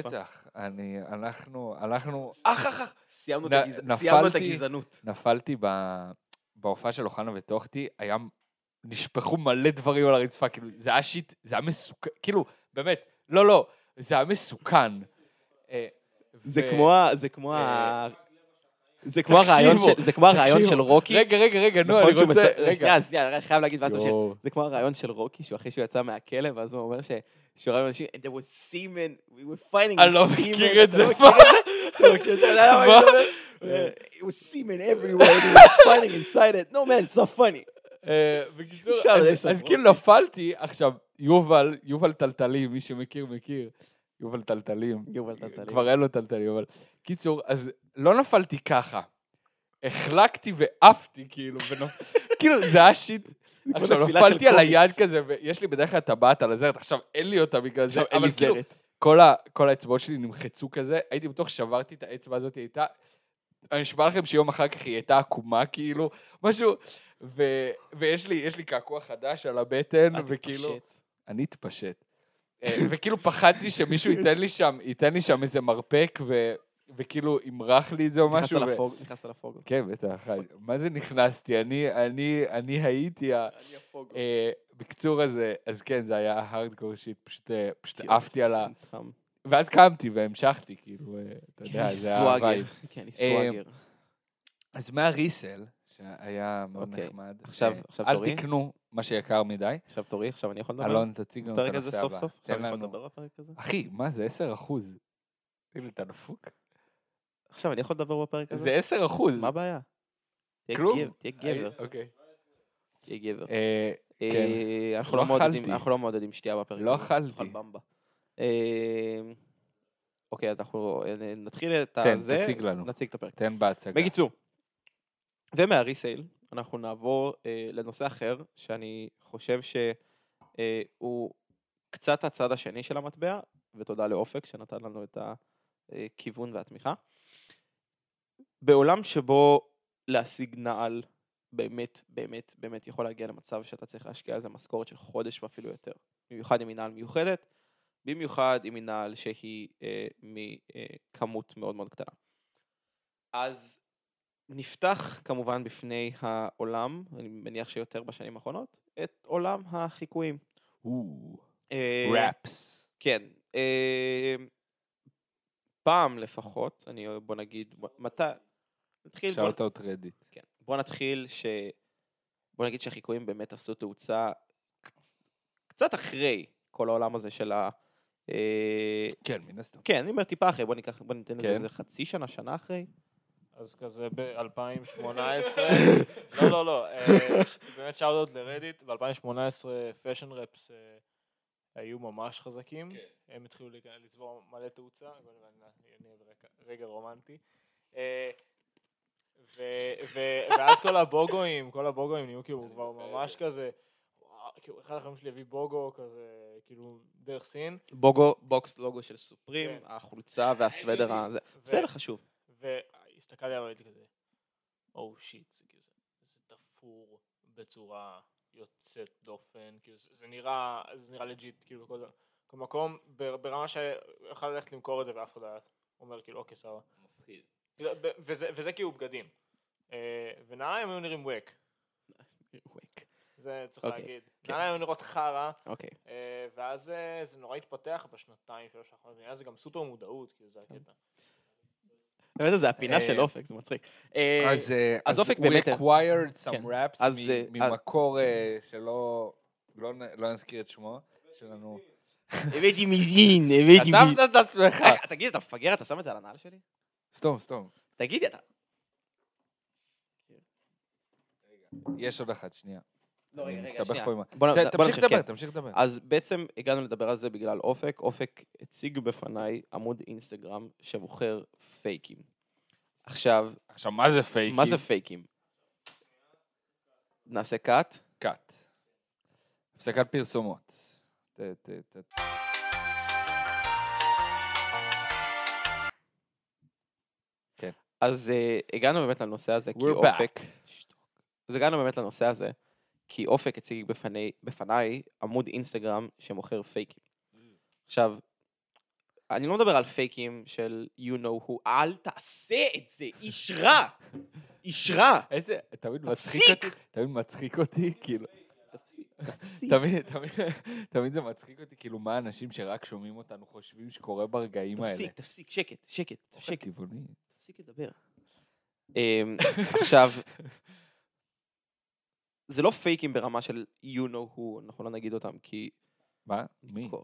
אני, אנחנו, אנחנו, *laughs*
אח אח אח. סיימנו את
נ-
הגז- סיימנו את
נפלתי-
הגזענות.
נפלתי ב- בהופעה של אוחנה וטוחטי, היה, נשפכו מלא דברים על הרצפה, כאילו, זה היה שיט, זה היה מסוכן, כאילו, באמת, לא, לא, זה היה מסוכן.
זה
ו-
כמו ה... זה כמו ה... זה כמו הרעיון של- זה כמו הרעיון. של רוקי.
רגע, רגע, רגע, נו,
נכון
אני רוצה, רגע.
שנייה, שנייה, אני חייב להגיד ש...
יואו.
זה כמו הרעיון של רוקי, שהוא אחרי שהוא יצא מהכלא, ואז הוא אומר ש... שהוא ראה אנשים, and there was semen, we were fighting
אני לא
semen.
מכיר את
אתה
זה.
לא מכיר את זה? אתה יודע מה אני
מה?
מדבר? It was semen everywhere, he was fighting inside it. No man, it's not funny.
אה, בקיצור, אז-. כאילו נפלתי, עכשיו, יובל, יובל טלטלים, מי שמכיר, מכיר. יובל טלטלים.
יובל טלטלים.
כבר אין לו טלטלים, אבל... קיצור, אז לא נפלתי ככה. החלקתי ועפתי, כאילו, ונופ... *laughs* כאילו, זה היה שיט. עכשיו, נפלתי על היד. כזה, ויש לי בדרך כלל טבעת על הזרת, עכשיו אין לי אותה בגלל זה, אבל כאילו. כל, ה, כל האצבעות שלי נמחצו כזה, הייתי בטוח ששברתי את האצבע הזאת, היא הייתה... אני נשבע לכם שיום אחר כך היא הייתה עקומה, כאילו, משהו, ו, ויש לי, לי קעקוע חדש על הבטן, וכאילו... אני אתפשט. אה, וכאילו פחדתי שמישהו ייתן לי שם, ייתן לי שם איזה מרפק, ו, וכאילו ימרח לי את זה או
נכנסת
משהו. ו...
לפוג, נכנסת לפוג.
כן, בטח. מה זה נכנסתי? אני, אני, אני הייתי ה...
אני הפוג.
אה, בקיצור, אז, כן, זה היה הארדקור שיט, פשוט, אה, עפתי על ה... ואז קמתי והמשכתי, כאילו, אה, אתה
כן,
יודע,
אני
זה
סוואגר.
ההוואי.
כן, אני סוואגר.
אז מהריסל. שהיה מאוד
אוקיי,
נחמד.
עכשיו- עכשיו
אל
תורי.
תקנו מה שיקר מדי.
עכשיו תורי, עכשיו אני יכול לדבר?
אלון, תציג לנו את
הזה
הנושא
סוף
הבא.
סוף?
תן
עכשיו אני יכול. לדבר בפרק הזה?
אחי, מה זה 10 אחוז? תגיד לי, אתה דפוק?
עכשיו אני יכול לדבר בפרק הזה?
זה 10 אחוז.
מה הבעיה?
כלום.
תהיה גבר,
אוקיי.
תהיה גבר.
אה,
אה, אנחנו
לא
לא מעודדים-. אנחנו לא מעודדים שתייה בפרק הזה.
לא אכלתי.
אה, אוקיי, אז אנחנו אה, נתחיל את
תן,
הזה.
תציג לנו.
נציג את הפרק.
תן בהצגה.
בקיצור, ומהריסייל אנחנו נעבור אה, לנושא אחר, שאני חושב שהוא קצת הצד השני של המטבע, ותודה לאופק שנתן לנו את הכיוון והתמיכה. בעולם שבו להשיג נעל באמת, באמת, באמת יכול להגיע למצב שאתה צריך להשקיע על זה משכורת של חודש ואפילו יותר. במיוחד אם היא נעל מיוחדת, במיוחד אם היא נעל שהיא אה, מכמות מאוד מאוד קטנה. אז נפתח כמובן בפני העולם, אני מניח שיותר בשנים האחרונות, את עולם החיקויים. אה,
ראפס.
כן. אה, פעם לפחות, אני בוא נגיד, מתי... נתחיל, בוא,
שאוט אאוט רדיט.
כן, בוא נתחיל ש... בוא נגיד שהחיקויים באמת עשו תאוצה קצת אחרי כל העולם הזה של ה... אה,
כן, מן הסתם.
כן, אני אומר טיפה אחרי, בוא ניקח, בוא ניתן לזה
כן.
איזה חצי שנה, שנה אחרי.
אז כזה ב-2018, *laughs* לא, לא, לא, אה, באמת shout ל Reddit, ב-2018 fashion reps אה, היו ממש חזקים, הם התחילו לצבור מלא תאוצה, רגע רומנטי. ו- ו- ואז כל הבוגואים, כל הבוגואים נהיו כאילו כבר ממש כזה, כאילו אחד החברים שלי הביא bogo כזה, כאילו דרך סין.
bogo, box logo של Supreme,
כן.
החולצה והסוודר הזה. בסדר, חשוב.
והסתכלתי עליו והייתי כזה, oh shit, זה כאילו, זה- זה תפור בצורה יוצאת דופן, כאילו זה נראה, זה נראה legit, כאילו כל, כל מקום, בר- ברמה שיכול ללכת למכור את זה ואף אחד לא היה אומר כאילו אוקיי סבבה. כאילו, ב- וזה, וזה כאילו בגדים. אה, ונעליים היו נראים ווק,
וויק.
זה צריך
אוקיי,
להגיד.
כן.
נעליים היו נראות חרא,
אוקיי.
אה, ואז אה, זה נורא התפתח בשנתיים, שלוש האחרונות, היה זה גם סופר מודעות, כאילו זה הקטע.
באמת זה הפינה של אופק, זה מצחיק.
אז
אופק באמת-
acquired some
כן.
raps ממקור שלא לא לא נזכיר את שמו, שלנו.
הבאתי מזין, הבאתי מזין.
עזבת את עצמך.
תגיד, אתה מפגר, אתה שם את זה על הנעל שלי?
סתום, סתום.
תגידי, אתה...
יש עוד אחת, שנייה.
לא, רגע, שנייה. בוא
ת-
בוא
תמשיך לדבר,
כן.
תמשיך לדבר.
אז בעצם הגענו לדבר על זה בגלל אופק. אופק הציג בפניי עמוד אינסטגרם שמוכר פייקים. עכשיו,
עכשיו, מה זה פייקים?
מה זה פייקים? נעשה קאט.
קאט. הפסקת פרסומות. ת- ת- ת-
אז uh, הגענו באמת לנושא הזה, כי
We're
אופק... אז הגענו באמת לנושא הזה, כי אופק הציג בפני, בפניי עמוד אינסטגרם שמוכר פייקים. עכשיו, אני לא מדבר על פייקים של you know who, אל תעשה את זה, איש רע! איש רע!
איזה, תמיד מצחיק! אותי, תמיד מצחיק אותי, כאילו. תמיד, תמיד, תמיד זה מצחיק אותי, כאילו, מה האנשים שרק שומעים אותנו חושבים שקורה ברגעים האלה.
תפסיק, תפסיק, שקט, שקט, שקט. תפסיק לדבר. אמ, עכשיו, זה לא פייקים ברמה של you know who, אנחנו לא נגיד אותם, כי...
מה? מי?
אנחנו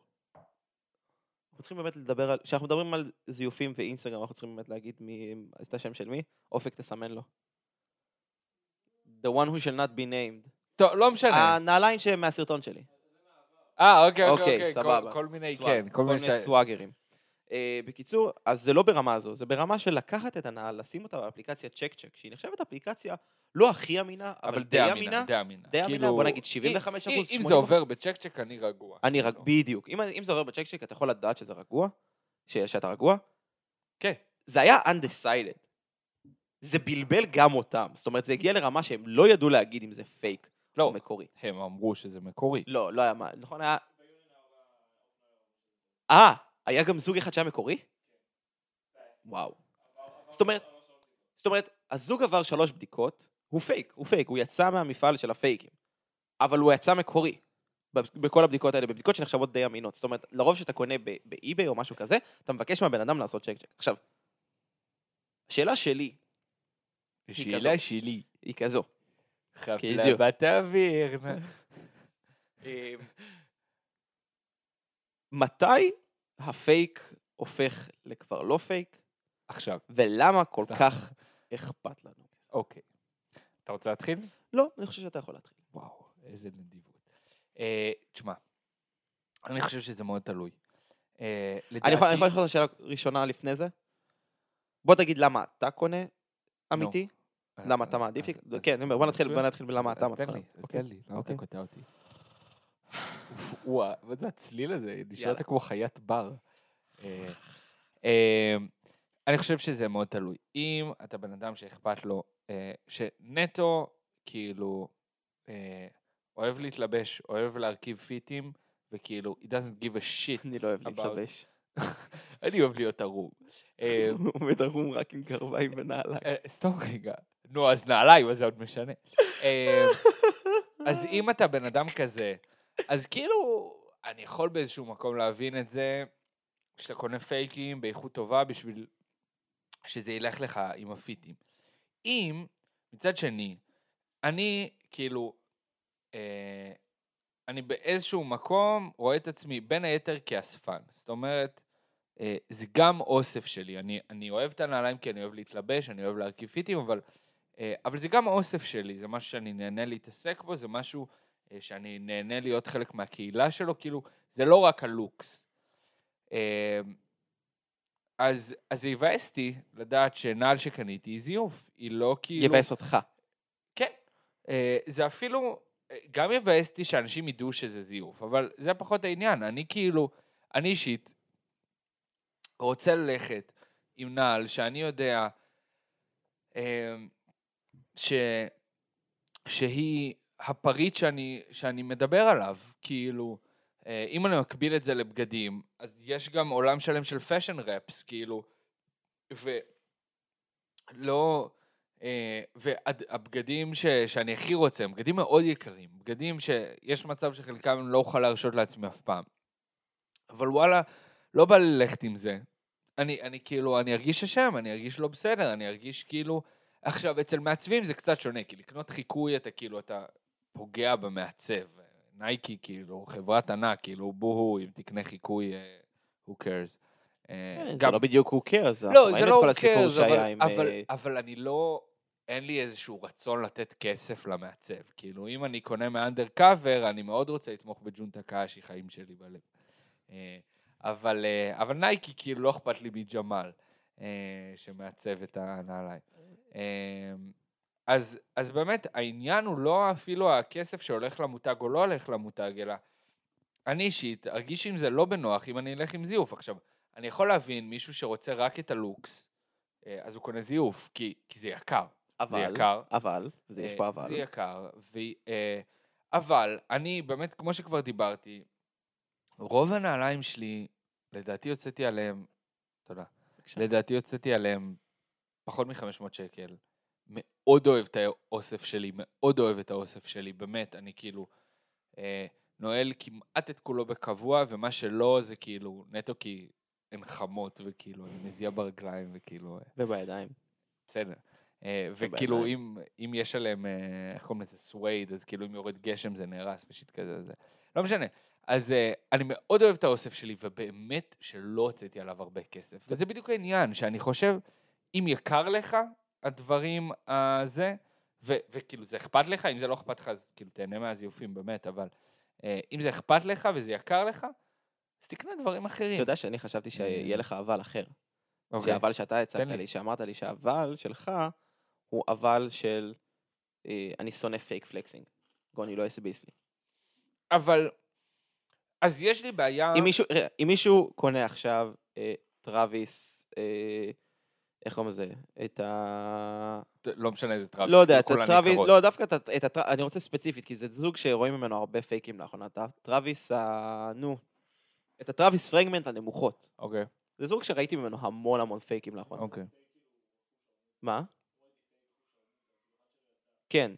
צריכים באמת לדבר על, כשאנחנו מדברים על זיופים ואינסטגרם, אנחנו צריכים באמת להגיד מי, את השם של מי, אופק תסמן לו. The one who shall not be named.
טוב, לא משנה.
הנעליים שהם מהסרטון שלי.
אה, אוקיי,
אוקיי,
אוקיי, אוקיי.
סבבה.
כל- כל מיני,
סוואג,
כן, כל מיני... ש-
סוואגרים. אה, בקיצור, אז זה לא ברמה הזו, זה ברמה של לקחת את הנעל, לשים אותה באפליקציה צ'ק צ'ק, שהיא נחשבת אפליקציה לא הכי אמינה, אבל
אבל
די אמינה.
די אמינה.
די אמינה,
כאילו,
בוא נגיד
אם-
75
אם-
אחוז,
אם
80
זה עובר בצ'ק צ'ק, אני רגוע.
אני
כאילו.
בדיוק. אם, אם זה עובר בצ'ק צ'ק, אתה יכול לדעת שזה רגוע, ש, שאתה רגוע.
כן.
זה היה undecided. זה בלבל גם אותם. זאת אומרת, זה הגיע לרמה שהם לא ידעו להגיד אם זה פייק
לא,
או מקורי.
הם אמרו שזה מקורי.
לא, לא היה מה, נכון היה... אה, היה גם זוג אחד שהיה מקורי? וואו. זאת אומרת, זאת אומרת, הזוג עבר שלוש בדיקות, הוא פייק, הוא פייק, הוא יצא מהמפעל של הפייקים. אבל הוא יצא מקורי. בכל הבדיקות האלה, בבדיקות שנחשבות די אמינות. זאת אומרת, לרוב שאתה קונה באי-ביי או משהו כזה, אתה מבקש מהבן אדם לעשות check check. עכשיו, השאלה שלי,
שאלה שלי.
היא כזו.
חפלה. בת אוויר. *laughs*
אה, מתי הפייק הופך לכבר לא פייק,
עכשיו,
ולמה כל
סתם.
כך אכפת לנו?
אוקיי. אתה רוצה להתחיל?
לא, אני חושב שאתה יכול להתחיל.
וואו, איזה נדיבות. אה, תשמע, אני חושב שזה מאוד תלוי. אה,
אני יכול אני יכול
לדעתי-
לשאול את השאלה הראשונה לפני זה? בוא תגיד למה אתה קונה אמיתי, למה אתה
אז-
מעדיף? כן, אני אומר, בוא נתחיל בלמה אתה
אז תן. לי, אז
אוקיי.
תן לי, למה אתה
אוקיי.
קוטע אותי? וואו, מה זה הצליל הזה? נשמעת. כמו חיית בר. אה, אה, אני חושב שזה מאוד תלוי. אם אתה בן אדם שאכפת לו, אה, שנטו, כאילו, אוהב להתלבש, אוהב להרכיב פיטים, וכאילו, he doesn't give a shit.
אני לא אוהב להתלבש. *laughs*
אני אוהב להיות ערום. *laughs*
הוא עומד ערום רק עם גרביים ונעליים.
סתום רגע. נו, אז נעליים, אז זה עוד משנה. אז אם אתה בן אדם כזה, אז כאילו, אני יכול באיזשהו מקום להבין את זה, שאתה קונה פייקים באיכות טובה בשביל שזה ילך לך עם הפיטים. אם, מצד שני, אני כאילו, אה, אני באיזשהו מקום רואה את עצמי בין היתר כאספן. זאת אומרת, אה, זה גם אוסף שלי. אני, אני אוהב את הנעליים כי אני אוהב להתלבש, אני אוהב להרכיב פיטים, אבל, אה, אבל זה גם אוסף שלי, זה משהו שאני נהנה להתעסק בו, זה משהו שאני נהנה להיות חלק מהקהילה שלו, כאילו, זה לא רק הלוקס. אה, אז, אז זה יבאס אותי לדעת שנעל שקניתי היא זיוף, היא לא כאילו...
יבאס אותך.
כן. אה, זה אפילו, אה, גם יבאס אותי שאנשים ידעו שזה זיוף, אבל זה פחות העניין. אני כאילו, אני אישית רוצה ללכת עם נעל שאני יודע אה, ש, שהיא הפריט שאני, שאני מדבר עליו. כאילו, אה, אם אני מקביל את זה לבגדים, אז יש גם עולם שלם של fashion reps, כאילו, ולא... אה, והבגדים ש, שאני הכי רוצה, הם בגדים מאוד יקרים, בגדים שיש מצב שחלקם לא אוכל להרשות לעצמי אף פעם. אבל וואלה, לא בא ללכת עם זה. אני, אני כאילו, אני ארגיש אשם, אני ארגיש לא בסדר, אני ארגיש כאילו... עכשיו, אצל מעצבים זה קצת שונה, כי לקנות חיקוי אתה כאילו, אתה פוגע במעצב. נייקי, כאילו, חברת ענק, כאילו, בוהו, אם תקנה חיקוי, אה, who cares. אה,
זה
גם-
לא בדיוק who cares,
לא,
אנחנו
זה
ראינו
לא
את כל הסיפור שהיה
אבל,
עם...
אבל,
אה,
אני לא, אין לי איזשהו רצון לתת כסף למעצב. כאילו, אם אני קונה מאנדר קאבר, אני מאוד רוצה לתמוך בג'ונטה קאשי, חיים שלי בלב. אה, אבל, אה, אבל נייקי, כאילו, לא אכפת לי מג'מאל, אה, שמעצב את הנעליים. אה, אז, אז באמת, העניין הוא לא אפילו הכסף שהולך למותג או לא הולך למותג, אלא אני אישית ארגיש עם זה לא בנוח אם אני אלך עם זיוף. עכשיו, אני יכול להבין מישהו שרוצה רק את הלוקס, אה, אז הוא קונה זיוף, כי, כי זה יקר.
אבל,
יקר.
אבל, זה יש
אה,
פה אבל.
זה יקר, ו, אה, אבל אני באמת, כמו שכבר דיברתי, רוב הנעליים שלי, לדעתי הוצאתי עליהם, תודה,
בבקשה.
לדעתי הוצאתי עליהם פחות מ-500 שקל. מאוד אוהב את האוסף שלי, מאוד אוהב את האוסף שלי, באמת, אני כאילו אה, נועל כמעט את כולו בקבוע, ומה שלא זה כאילו נטו כי הן חמות, וכאילו אני מזיע ברגליים, וכאילו, אה,
ובידיים.
בסדר. אה. וכאילו אם, אם יש עליהם, אה, איך קוראים לזה, סווייד, אז כאילו אם יורד גשם זה נהרס ושיט כזה, זה לא משנה. אז אה, אני מאוד אוהב את האוסף שלי, ובאמת שלא הוצאתי עליו הרבה כסף. וזה בדיוק העניין, שאני חושב, אם יקר לך הדברים הזה, ו- וכאילו זה אכפת לך, אם זה לא אכפת לך, אז כאילו תהנה מהזיופים, באמת, אבל אה, אם זה אכפת לך וזה יקר לך, אז תקנה דברים אחרים.
אתה יודע שאני חשבתי שיהיה לך אבל אחר.
אוקיי.
שהאבל שאתה הצעת
לי.
לי, שאמרת לי שהאבל שלך הוא אבל של אה, אני שונא פייק פלקסינג. גוני לא יסביס לי.
אבל, אז יש לי בעיה...
אם מישהו, אם מישהו קונה עכשיו אה, טראביס, אה, איך קוראים לזה? את ה...
לא משנה איזה טראביס,
לא יודע, את הטראביס. לא, דווקא את את הטראביס, אני רוצה ספציפית, כי זה זוג שרואים ממנו הרבה פייקים לאחרונה. את הטראביס, ה... נו, את הטראביס פרגמנט הנמוכות.
אוקיי,
זה זוג שראיתי ממנו המון המון פייקים לאחרונה.
אוקיי.
מה? כן.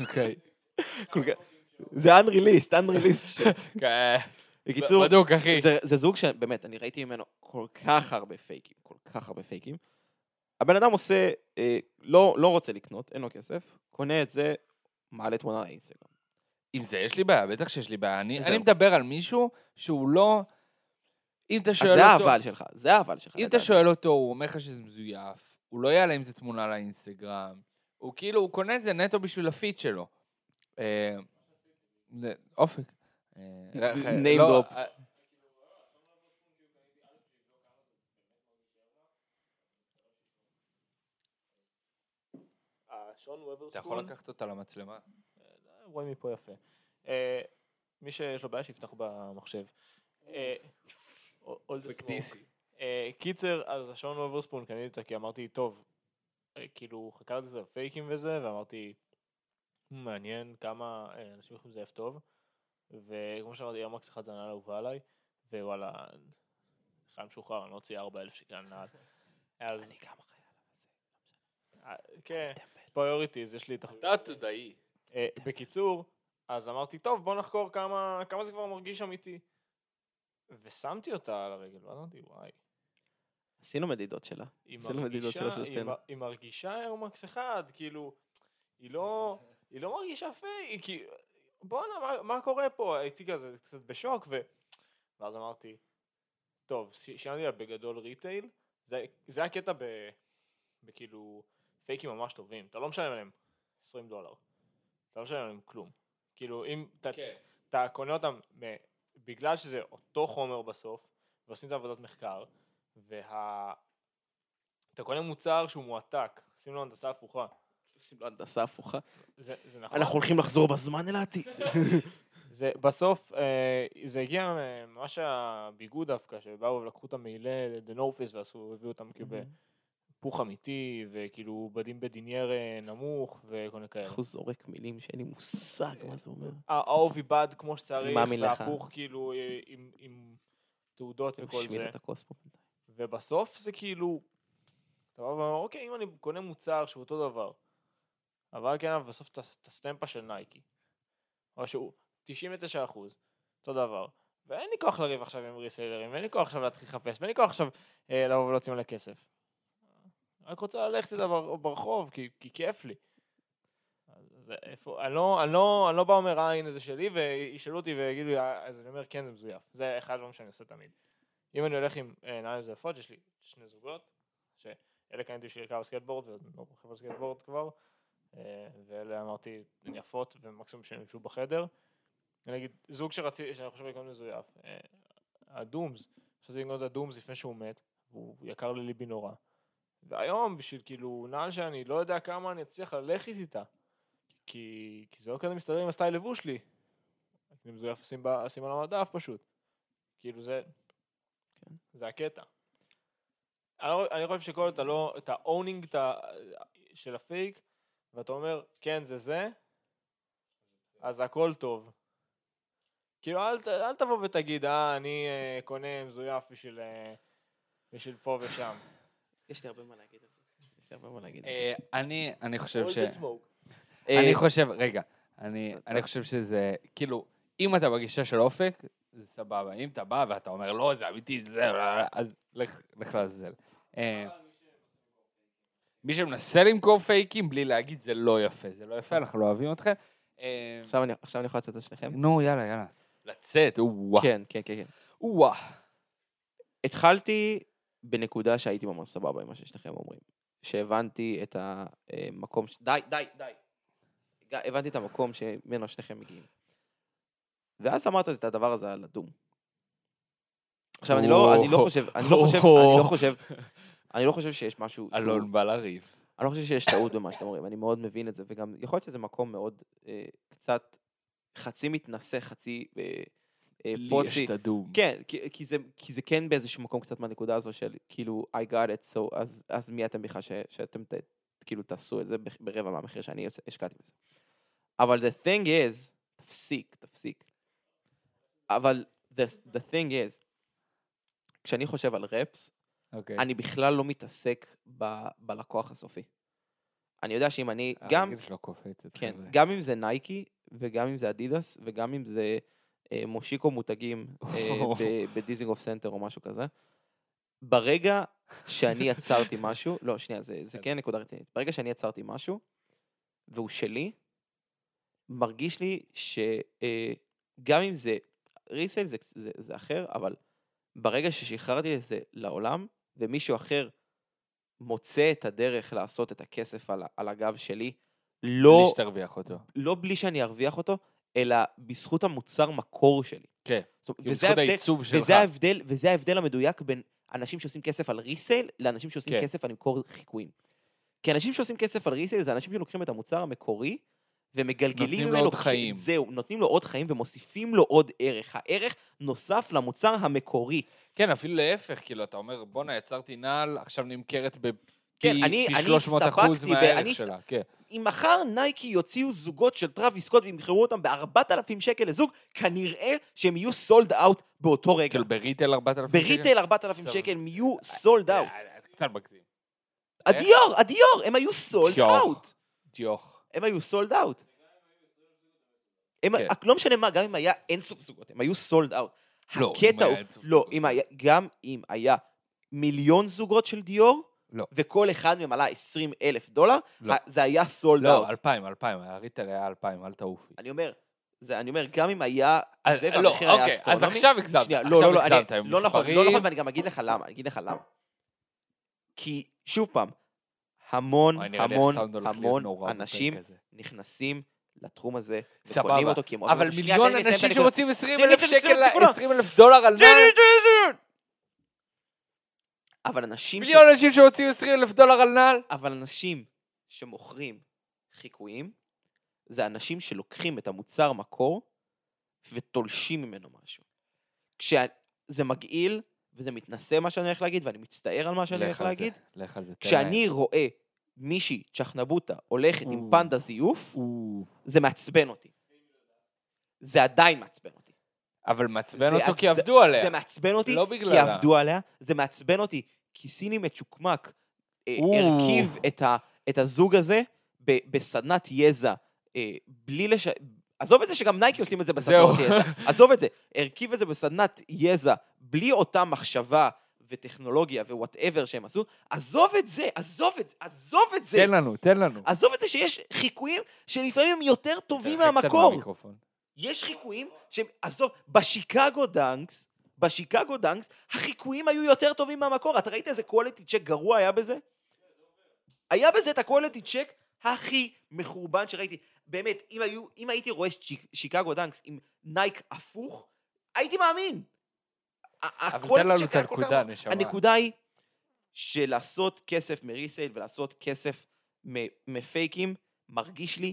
אוקיי. *laughs*
זה unreleased, unreleased shit. בקיצור,
בדוק, אחי.
זה, זה זוג שבאמת, אני ראיתי ממנו כל כך הרבה פייקים, כל כך הרבה פייקים, הבן אדם עושה, אה, לא, לא רוצה לקנות, אין לו כסף, קונה את זה, מעלה תמונה לאינסטגרם.
עם זה יש לי בעיה, בטח שיש לי בעיה. אני. אני מדבר על מישהו שהוא לא... אם אתה
אז
שואל
זה
אותו...
האבל שלך, זה האבל שלך.
אם אתה. שואל אותו, הוא אומר לך שזה מזויף, הוא לא יעלה עם זה תמונה לאינסטגרם, הוא כאילו, הוא קונה את זה נטו בשביל הפיט שלו. אה, זה- אופק. אה,
name
לא,
drop.
אה, אתה יכול לקחת אותה למצלמה?
רואים מפה יפה. אה, מי שיש לו בעיה שיפתח במחשב. אה. אה, קיצר, אז השעון אוברספון קניתי אותה כי אמרתי, טוב, אה, כאילו חקרתי את זה בפייקים וזה, ואמרתי, "מ, מעניין כמה אה, אנשים יכולים לזייף טוב, וכמו שאמרתי, איירמקס אחד זה הנעל אהובה עליי, ווואלה, חייל משוחרר, אני לא אוציא 4,000 שקל על נעל. *laughs* אז,
אני גם אחראי
אה, כן, priorities, יש לי את
אתה עתודאי.
אה, בקיצור, אז אמרתי, טוב, בוא נחקור כמה, כמה זה כבר מרגיש אמיתי. ושמתי אותה על הרגל, ואז אמרתי, וואי,
עשינו מדידות שלה. עשינו מדידות
מרגישה,
של.
מ- היא מרגישה איירמקס אחד, כאילו, היא לא, היא לא מרגישה פייק, כי, בואנה, מה, מה קורה פה? הייתי כזה קצת בשוק, ו... ואז אמרתי, טוב, שילמתי לה בגדול retail, זה, זה הקטע ב, בכאילו פייקים ממש טובים, אתה לא משלם עליהם 20 דולר, אתה לא משלם עליהם כלום. כאילו, אם אתה,
כן.
אתה קונה אותם בגלל שזה אותו חומר בסוף, ועושים את העבודת מחקר, וה... אתה קונה מוצר שהוא מועתק, שים לו הנדסה הפוכה.
עושים לו הנדסה הפוכה.
זה, זה נכון?
אנחנו הולכים לחזור בזמן אל העתיד. *laughs*
זה בסוף, אה, זה הגיע אה, ממש הביגוד דווקא, שבאו ולקחו את המעילה Face ועשו, הביאו אותם כאילו בהיפוך אמיתי, וכאילו בדים בדינייר אה, נמוך, וכל מיני כאלה.
איך הוא זורק מילים שאין לי מושג מה זה אומר.
העוף עיבד כמו שצריך. והפוך כאילו אה, עם, תעודות וכל זה. ובסוף זה כאילו, אתה בא ואומר, אוקיי, אם אני קונה מוצר שהוא אותו דבר, אבל כן, אבל בסוף את הסטמפה של נייקי, או שהוא 99 אחוז, אותו דבר, ואין לי כוח לריב עכשיו עם ריסיילרים, ואין לי כוח עכשיו להתחיל לחפש, ואין לי כוח עכשיו אה, לבוא ולהוציא מלא כסף. רק רוצה ללכת איתה בר- ברחוב, כי, כי כיף לי. אז איפה, אני לא, אני לא, אני לא בא אומר, אה, הנה זה שלי, וישאלו אותי ויגידו לי, "אה", אז אני אומר, כן, זה מזויף. זה אחד הדברים שאני עושה תמיד. אם אני הולך עם אה, מזויפות, יש לי שני זוגות, שאלה קניתי בשביל קו סקייטבורד, ואני לא רוכב על סקייטבורד כבר, ואלה אמרתי, הן יפות, ומקסימום שהן יפוצצו בחדר. אני אגיד, זוג שרציתי, שאני חושב לקנות מזויף, אה, ה foams, רציתי לקנות את ה foams לפני שהוא מת, והוא יקר לליבי נורא. והיום, בשביל כאילו נעל שאני לא יודע כמה אני אצליח ללכת איתה, כי, כי זה לא כזה מסתדר עם הסטייל לבוש שלי. אני מזויף אשים, על המדף פשוט. כאילו זה,
כן.
זה הקטע. אני, לא- אני חושב שכל אתה לא, אתה owning של הפייק, ואתה אומר, כן, זה זה, אז הכל טוב. כאילו, אל, אל תבוא ותגיד, אה, אני אה, קונה מזויף בשביל, אה, בשביל פה ושם.
יש לי הרבה מה להגיד על זה. יש לי הרבה מה להגיד על
אה,
זה.
אני אני חושב ש...
אה,
אני חושב, רגע, אני, אני חושב שזה, כאילו, אם אתה בגישה של אופק, זה סבבה. אם אתה בא ואתה אומר, לא, זה אמיתי, זה... אז לך לך לעזאזל. מי שמנסה למכור פייקים בלי להגיד, זה לא יפה. זה לא יפה, אנחנו לא אוהבים אתכם. אה,
עכשיו אני- עכשיו אני יכול לצאת על שניכם?
נו, יאללה, יאללה. לצאת, או-אה.
כן, כן, כן. כן.
או-אה.
התחלתי בנקודה שהייתי ממש סבבה עם מה ששניכם אומרים. שהבנתי את המקום, ש... די, די, די. הבנתי את המקום שממנו שניכם מגיעים. ואז אמרת את הדבר הזה על הדום. עכשיו, אני לא, אני לא חושב, אני לא חושב, אני לא חושב, אני לא חושב שיש משהו,
אלון בא לריב.
אני לא חושב שיש טעות במה שאתם אומרים, אני מאוד מבין את זה, וגם יכול להיות שזה מקום מאוד אה, קצת חצי מתנשא, חצי אה, אה,
לי
פוצי.
יש את הדום.
כן, כי, כי, זה, כי זה כן באיזשהו מקום קצת מהנקודה הזו של כאילו I got it, so אז, אז מי אתם בכלל ש, שאתם ת, כאילו תעשו את זה ברבע מהמחיר שאני השקעתי בזה. אבל the thing is, תפסיק, תפסיק. אבל the, the thing is, כשאני חושב על reps,
אוקיי.
אני בכלל לא מתעסק ב, בלקוח הסופי. אני יודע שאם אני, גם,
הרגל שלו קופצת,
כן,
חבר'ה.
גם אם זה נייקי, וגם אם זה אדידס, וגם אם זה אה, מושיקו מותגים אה, ב- *laughs* בדיזינגוף סנטר או משהו כזה, ברגע שאני יצרתי משהו, לא, שנייה, זה, זה כן נקודה רצינית. ברגע שאני יצרתי משהו, והוא שלי, מרגיש לי שגם אם זה, ריסייל זה, זה, זה אחר, אבל ברגע ששחררתי את זה לעולם, ומישהו אחר מוצא את הדרך לעשות את הכסף על, על הגב שלי,
בלי
לא,
שתרוויח אותו.
לא בלי שאני ארוויח אותו, אלא בזכות המוצר מקור שלי.
כן,
זאת
כאילו
וזה
בזכות
ההבדל-
העיצוב שלך.
וזה ההבדל, וזה ההבדל המדויק בין אנשים שעושים כסף על ריסייל לאנשים שעושים
כן.
כסף על למכור חיקויים. כי אנשים שעושים כסף על resale זה אנשים שלוקחים את המוצר המקורי ומגלגלים
נותנים לו
ממנו
עוד חיים.
זהו, נותנים לו עוד חיים ומוסיפים לו עוד ערך. הערך נוסף למוצר המקורי.
כן, אפילו להפך, כאילו, אתה אומר, בואנה, יצרתי נעל, עכשיו נמכרת בפי
כן, אני-
פי
אני
300 אחוז
ב-
מהערך
אני
שלה. כן.
אם מחר נייקי יוציאו זוגות של טראביס סקוט וימכרו אותם ב-4,000 שקל לזוג, כנראה שהם יהיו sold out באותו רגע.
כאילו, ב retail 4,000 שקל?
ב retail 4,000
סבבה.
שקל הם יהיו sold out.
אה, אתה קצת מגזים.
הדיור, הדיור, הם היו
sold.
out.
דיוק.
הם היו sold out. הם,
כן.
לא משנה מה, גם אם היה אינסוף זוגות, הם היו sold out.
לא,
הקטע
היה
הוא, לא. אם היה, גם אם היה מיליון זוגות של דיור,
לא.
וכל אחד מהם עלה 20 אלף דולר,
לא.
זה היה sold
לא,
out.
2,000, 2,000, ה retail היה 2,000, אל תעופי.
אני אומר, זה, אני אומר, גם אם היה,
אז-
זה
לא,
והמחיר היה
אוקיי, אז
אסטרונומי,
עכשיו הגזמת,
שנייה,
עכשיו
לא, לא, אני-
הגזמת עם
לא נכון, לא
מספרים.
נכון, ואני גם אגיד לך למה, אני אגיד לך למה. כי, שוב פעם, המון, המון, המון אנשים. נכנסים לתחום הזה, וקונים אותו כי הם אוהבים
אבל מיליון אנשים. שרוצים 20
תן לי
אלף שקל,
הנקודה.
20 אלף דולר על נעל!
אבל אנשים.
מיליון אנשים שרוצים 20 אלף דולר על נעל.
אבל אנשים שמוכרים חיקויים, זה אנשים שלוקחים את המוצר מקור ותולשים ממנו משהו. כשזה מגעיל, וזה מתנשא מה שאני הולך להגיד, ואני מצטער על מה שאני הולך
לך על זה,
להגיד,
לך על זה.
כשאני רואה מישהי, צ'חנבוטה, הולכת עם. פנדה זיוף.
או.
זה מעצבן אותי. זה עדיין מעצבן אותי.
אבל מעצבן אותו כי
זה-
עבדו עליה.
זה מעצבן אותי
לא
כי. עבדו עליה, זה מעצבן אותי כי סיני מצ'וקמק אה,
או.
הרכיב את, ה, את הזוג הזה ב, בסדנת יזע, אה, בלי לש... עזוב את זה שגם נייקי עושים את זה בסדנות
זהו.
יזע, עזוב את זה, הרכיב את זה בסדנת יזע, בלי אותה מחשבה וטכנולוגיה ו whatever שהם עשו, עזוב את זה, עזוב את זה, עזוב את זה,
תן לנו, תן לנו.
עזוב את זה שיש חיקויים שלפעמים הם יותר טובים מהמקור. יש חיקויים שהם, עזוב, בשיקגו dunks, בשיקגו dunks, החיקויים היו יותר טובים מהמקור. אתה ראית איזה quality check גרוע היה בזה? היה בזה את ה-quality check הכי מחורבן שראיתי. באמת, אם, היו, אם הייתי רואה שיק, שיקגו dunks עם Nike הפוך, הייתי מאמין.
אבל תן לנו את הנקודה. נשמה.
הנקודה היא שלעשות כסף מ resale ולעשות כסף מפייקים, מרגיש לי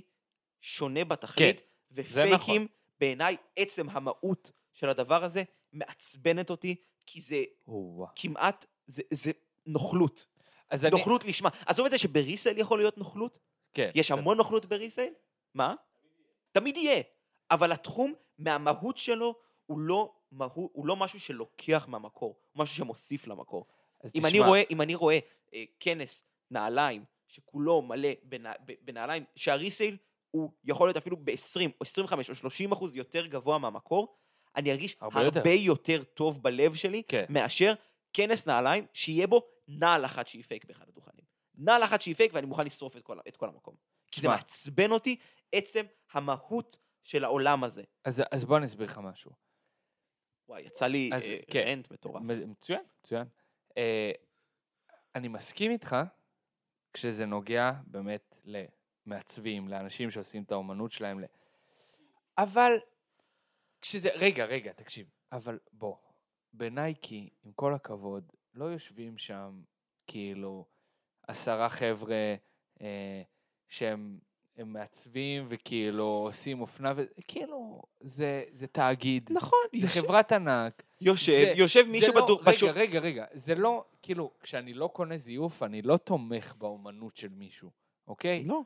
שונה בתכלית,
כן, זה נכון.
ופייקים, בעיניי, עצם המהות של הדבר הזה מעצבנת אותי, כי זה
או-אה.
כמעט, זה, זה נוכלות.
אז אני...
נוכלות לשמה. עזוב את זה שבריסייל יכול להיות נוכלות,
כן.
יש. המון נוכלות בריסייל, מה? תמיד יהיה. אבל התחום, מהמהות שלו, הוא לא, מהות, הוא לא משהו שלוקח מהמקור, הוא משהו שמוסיף למקור.
אז
אם
תשמע,
אני רואה, אם אני רואה אה, כנס נעליים שכולו מלא בנע, ב- בנעליים, שהריסייל הוא יכול להיות אפילו ב-20 או 25 או 30 אחוז יותר גבוה מהמקור, אני ארגיש
הרבה
הרבה,
יותר.
יותר טוב בלב שלי
כן.
מאשר כנס נעליים שיהיה בו נעל אחת שהיא פייק באחד הדוכנים. נעל אחת שהיא פייק ואני מוכן לשרוף את כל, את כל המקום. כי זה. מעצבן אותי עצם המהות של העולם הזה.
אז, אז בוא אני אסביר לך משהו.
וואי, יצא לי
אז,
אה,
כן.
rant מטורף.
מצוין, מצוין. אה, אני מסכים איתך כשזה נוגע באמת למעצבים, לאנשים שעושים את האומנות שלהם. ל... אבל כשזה... רגע, רגע, תקשיב. אבל בוא, בנייקי, עם כל הכבוד, לא יושבים שם כאילו עשרה חבר'ה אה, שהם הם מעצבים וכאילו עושים אופנה, וכאילו זה, זה תאגיד,
נכון,
זה
יושב,
חברת ענק.
יושב,
זה-
יושב מישהו
לא-
בדור...
רגע,
בשוק.
רגע, רגע, זה לא, כאילו, כשאני לא קונה זיוף, אני לא תומך באומנות של מישהו, אוקיי?
לא.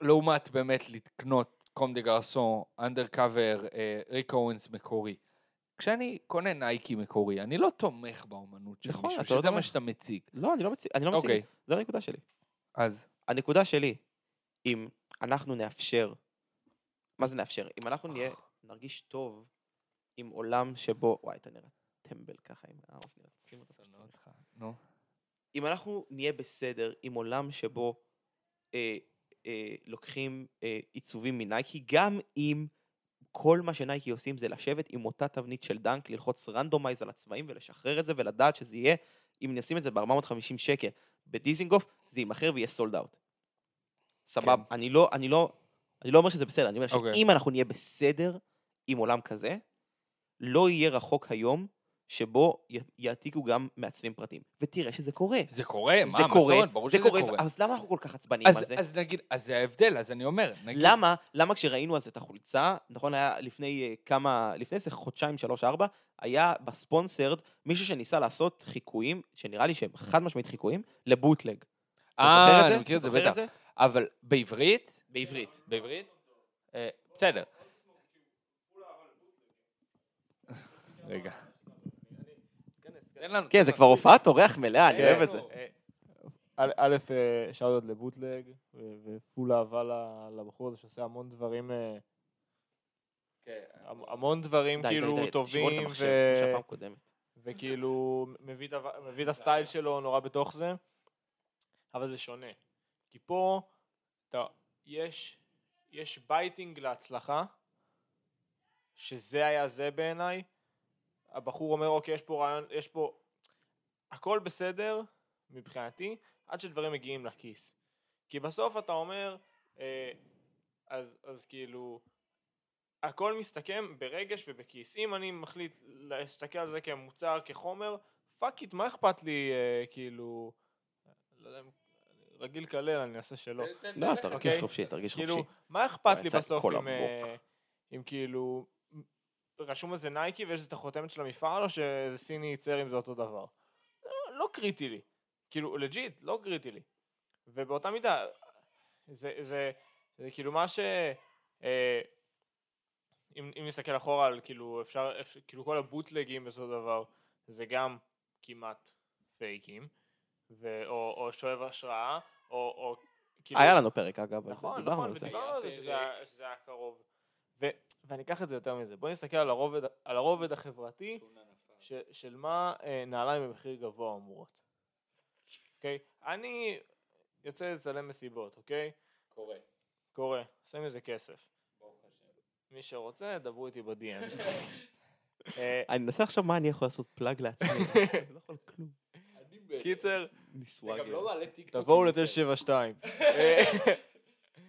לעומת באמת לקנות Comme des Garçons, Undercover, Rick Owens מקורי. כשאני קונה נייקי מקורי, אני לא תומך באומנות של
נכון,
מישהו,
לא
שזה מה
תומך.
שאתה מציג.
לא, אני לא מציג, אני לא מציג.
אוקיי,
זו הנקודה שלי.
אז
הנקודה שלי, אם אנחנו נאפשר, מה זה נאפשר? אם אנחנו נהיה, *sighs* נרגיש טוב עם עולם שבו, וואי, אתה נראה טמבל ככה עם
אותך, נו.
אם אנחנו נהיה בסדר עם עולם שבו אה, אה, לוקחים אה, עיצובים מנייקי, גם אם כל מה שנייקי עושים זה לשבת עם אותה תבנית של dunk, ללחוץ randomize על הצבעים ולשחרר את זה ולדעת שזה יהיה, אם נשים את זה ב-450 שקל בדיזינגוף, זה יימכר ויהיה sold out. סבבה,
כן.
אני לא, אני לא, אני לא אומר שזה בסדר, אני אומר
אוקיי.
שאם אנחנו נהיה בסדר עם עולם כזה, לא יהיה רחוק היום שבו יעתיקו גם מעצבים פרטיים. ותראה שזה קורה.
זה קורה, מה,
זה
מה
קורה,
זאת? ברור
זה
שזה
קורה,
קורה.
אז למה אנחנו כל כך עצבניים על זה?
אז נגיד, אז זה ההבדל, אז אני אומר, נגיד,
למה, למה כשראינו אז את החולצה, נכון, היה לפני אה, כמה, לפני איזה חודשיים, שלוש, ארבע, היה בספונסרד מישהו שניסה לעשות חיקויים, שנראה לי שהם חד משמעית חיקויים, לבוטלג.
אה? אני מכיר את זה, בטח. אבל בעברית?
בעברית.
בעברית? אה, בסדר. רגע.
כן, זה כבר הופעת אורח מלאה, אני
כן.
אוהב את זה.
אה, א', אה, שאוט לבוטלג, ו- ופול אהבה ל- לבחור הזה שעושה המון דברים, אה,
כן,
המ- המון דברים כאילו טובים. וכאילו מביא את הסטייל שלו נורא בתוך זה, אבל זה שונה. כי פה, אתה, יש, יש biting להצלחה, שזה היה זה בעיניי. הבחור אומר, אוקיי, יש פה רעיון, יש פה... הכל בסדר, מבחינתי, עד שדברים מגיעים לכיס. כי בסוף אתה אומר, אה, אז, אז כאילו, הכל מסתכם ברגש ובכיס. אם אני מחליט להסתכל על זה כמוצר, כחומר, fuck it, מה אכפת לי, אה, כאילו, לא יודע, אם- רגיל כלל, אני אעשה שלא.
לא, תרגיש. חופשי, תרגיש
כאילו,
חופשי.
מה אכפת לי בסוף אם, אה, כאילו, רשום איזה נייקי ויש את החותמת של המפעל, או שאיזה סיני ייצר עם זה אותו דבר? לא, לא קריטי לי. כאילו, legit, לא קריטי לי. ובאותה מידה, זה, זה, זה כאילו מה ש... אה, אם, אם נסתכל אחורה על כאילו אפשר, אפשר כאילו כל הבוטלגים בסופו של דבר זה גם כמעט פייקים ו, או, או שואב השראה או, או כאילו
היה לנו פרק אגב,
נכון,
דיברנו
נכון,
על זה.
ודיברנו על זה שזה. היה- שזה היה קרוב. ו, ואני אקח את זה יותר מזה. בוא נסתכל על הרובד, על הרובד החברתי ש, של מה אה, נעליים במחיר גבוה אמורות. אוקיי? אני יוצא לצלם מסיבות, אוקיי?
קורה.
קורה, עושה מזה כסף. מי שרוצה, דברו איתי ב-DM. *laughs* אה,
אני מנסה עכשיו מה אני יכול לעשות plug לעצמי. אני *laughs* לא יכול כלום.
קיצר,
נסוואג.
גם לא מעלה טיקטוק.
תבואו ל-972. *laughs*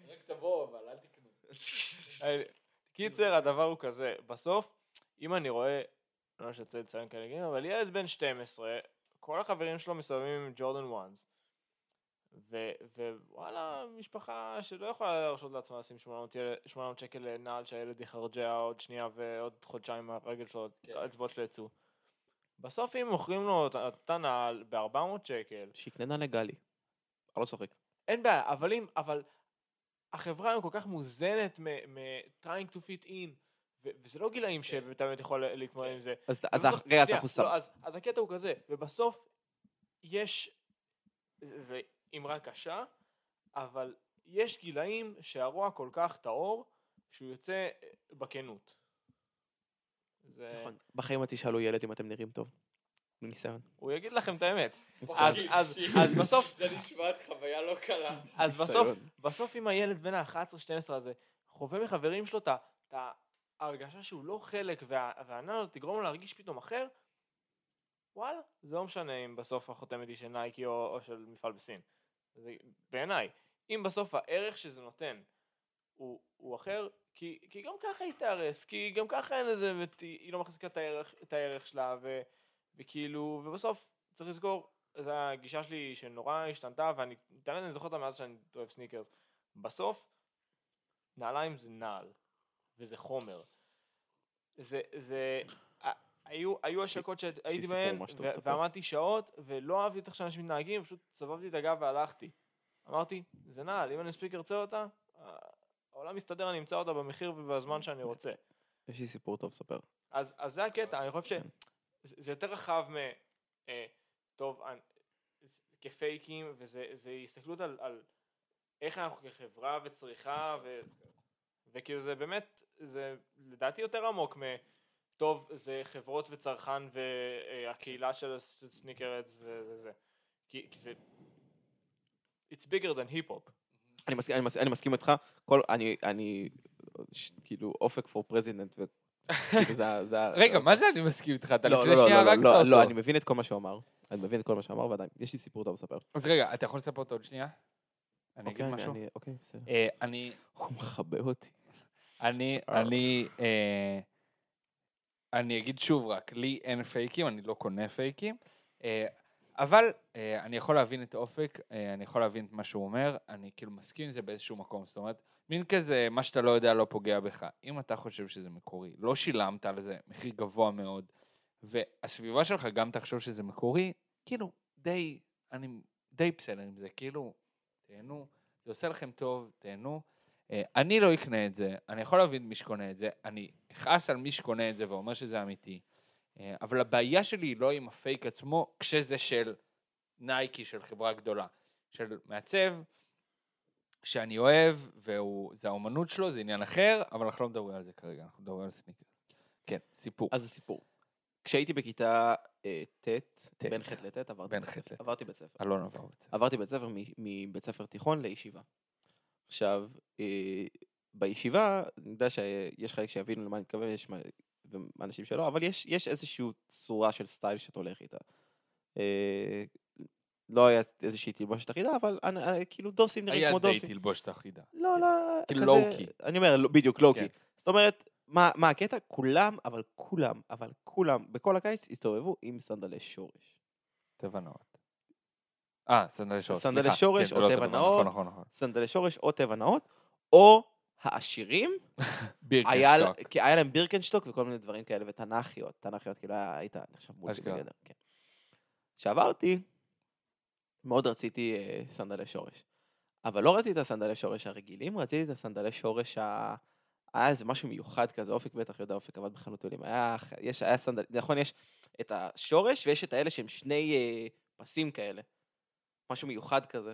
רק תבואו, אבל אל תקנו.
קיצר, הדבר הוא כזה, בסוף, אם אני רואה, לא שרוצה לציין כאלה גילים, אבל ילד בן 12, כל החברים שלו מסתובבים עם ג'ורדן Ones, ו- ווואלה, משפחה שלא יכולה להרשות לעצמה לשים 800, יל- 800 שקל לנעל שהילד יחרג'ע עוד שנייה ועוד חודשיים הרגל שלו,
כן.
האצבעות שלו יצאו. בסוף אם מוכרים לו את אותה נעל ב-400 שקל,
שיקננה לגלי. אני לא צוחק.
אין בעיה, אבל אם, אבל החברה היום כל כך מוזנת מ-trying to fit in, ו- וזה לא גילאים שאתה באמת יכול להתמודד עם זה.
אז אז רגע, אז אנחנו שם.
לא, אז, אז הקטע הוא כזה, ובסוף יש, זה אמרה קשה, אבל יש גילאים שהרוע כל כך טהור, שהוא יוצא בכנות. זה,
נכון. בחיים לא תשאלו ילד אם אתם נראים טוב. מניסיון.
הוא יגיד לכם את האמת. אז, אז, אז בסוף,
זה נשמעת חוויה לא קלה.
אז בסוף. בסוף אם הילד בן ה-11-12 הזה חווה מחברים שלו את ההרגשה שהוא לא חלק וה- והעננה הזאת תגרום לו להרגיש פתאום אחר, וואלה, זה לא משנה אם בסוף החותמת היא של נייקי או, או של מפעל בסין. זה בעיניי. אם בסוף הערך שזה נותן הוא, הוא אחר, כי, כי גם ככה היא תיהרס, כי גם ככה אין לזה, והיא לא מחזיקה את הערך, את הערך שלה, ו, וכאילו, ובסוף צריך לזכור, זו הגישה שלי שנורא השתנתה, ואני תמיד אני זוכר אותה מאז שאני אוהב סניקרס. בסוף, נעליים זה נעל, וזה חומר. זה, זה, היו, היו השקות שהייתי בהן. ועמדתי שעות, ולא אהבתי את איך שאנשים מתנהגים, פשוט סבבתי את הגב והלכתי. אמרתי, זה נעל, אם אני מספיק ארצה אותה, העולם מסתדר, אני אמצא אותה במחיר ובזמן שאני רוצה.
יש לי סיפור טוב לספר.
אז, אז זה הקטע, אני חושב. שזה זה יותר רחב מ... אה, טוב, אני, כפייקים, וזה זה הסתכלות על, על איך אנחנו כחברה וצריכה, ו, וכאילו זה באמת, זה לדעתי יותר עמוק מ... טוב, זה חברות וצרכן והקהילה של הסניקרדס וזה. כי כי זה... It's bigger than hip-hop.
אני מסכים, אני מסכים, אני מסכים איתך, כל, אני, אני, ש, כאילו, אופק for president, ה- *laughs*
רגע, מה זה אני מסכים איתך? אתה
לא,
לפני
לא,
שנייה
לא,
הרגת
לא, לא,
אותו.
לא, אני מבין את כל מה שהוא אמר, אני מבין את כל מה שהוא אמר, ועדיין, יש לי סיפור טוב לספר.
אז רגע, אתה יכול לספר אותו עוד שנייה? אני אגיד
אוקיי,
משהו?
אוקיי, בסדר.
אה, אני,
הוא מכבה אותי.
אני. אני, אה, אני אגיד שוב רק, לי אין פייקים, אני לא קונה פייקים, אה, אבל אה, אני יכול להבין את אופק, אה, אני יכול להבין את מה שהוא אומר, אני כאילו מסכים עם זה באיזשהו מקום, זאת אומרת, מין כזה, מה שאתה לא יודע לא פוגע בך. אם אתה חושב שזה מקורי, לא שילמת על זה מחיר גבוה מאוד, והסביבה שלך גם תחשוב שזה מקורי, כאילו, די, אני די בסדר עם זה, כאילו, תהנו, זה עושה לכם טוב, תהנו. אה, אני לא אקנה את זה, אני יכול להבין מי שקונה את זה, אני אכעס על מי שקונה את זה ואומר שזה אמיתי, אבל הבעיה שלי היא לא עם הפייק עצמו, כשזה של נייקי, של חברה גדולה, של מעצב, שאני אוהב, וזה האומנות שלו, זה עניין אחר, אבל אנחנו לא מדברים על זה כרגע, אנחנו מדברים על סניקר. כן, סיפור.
אז הסיפור. כשהייתי בכיתה אה, ט'. בין ח' לט', עברתי בית ספר. בית ספר.
אלון עבר את זה.
עברתי בית ספר מבית ספר תיכון לישיבה. עכשיו, אה, בישיבה, אני יודע שיש חלק שיבינו למה אני מתכוון, יש מה- אנשים שלא, אבל יש, יש איזושהי צורה של סטייל שאתה הולך איתה. אה, לא היה איזושהי תלבושת אחידה, אבל אה, כאילו דוסים נראים
היה
כמו
די
דוסים.
תלבושת אחידה.
לא,
כן.
לא,
כאילו לואו-קי.
אני אומר, לא- בדיוק, לואו-קי.
כן.
זאת אומרת, מה, מה הקטע? כולם, אבל כולם, אבל כולם, בכל הקיץ הסתובבו עם סנדלי שורש.
טבע נאות. אה, סנדלי שורש, סליחה.
סנדלי שורש
כן,
או
לא
טבע נאות.
נכון, נכון, נכון.
סנדלי שורש או טבע נאות, או העשירים, *laughs* היה. כי היה להם בירקנשטוק וכל מיני דברים כאלה, ותנ"כיות, תנ"כיות, כאילו היה- היית נחשב מולטי. מיליונר. כן. כשעברתי, מאוד רציתי אה, סנדלי שורש. אבל לא רציתי את הסנדלי שורש הרגילים, רציתי את הסנדלי שורש ה... היה איזה משהו מיוחד כזה, אופק בטח יודע, אופק עבד בחנות עולים. היה, יש, היה סנדל, נכון, יש את השורש ויש את האלה שהם שני אה, פסים כאלה. משהו מיוחד כזה.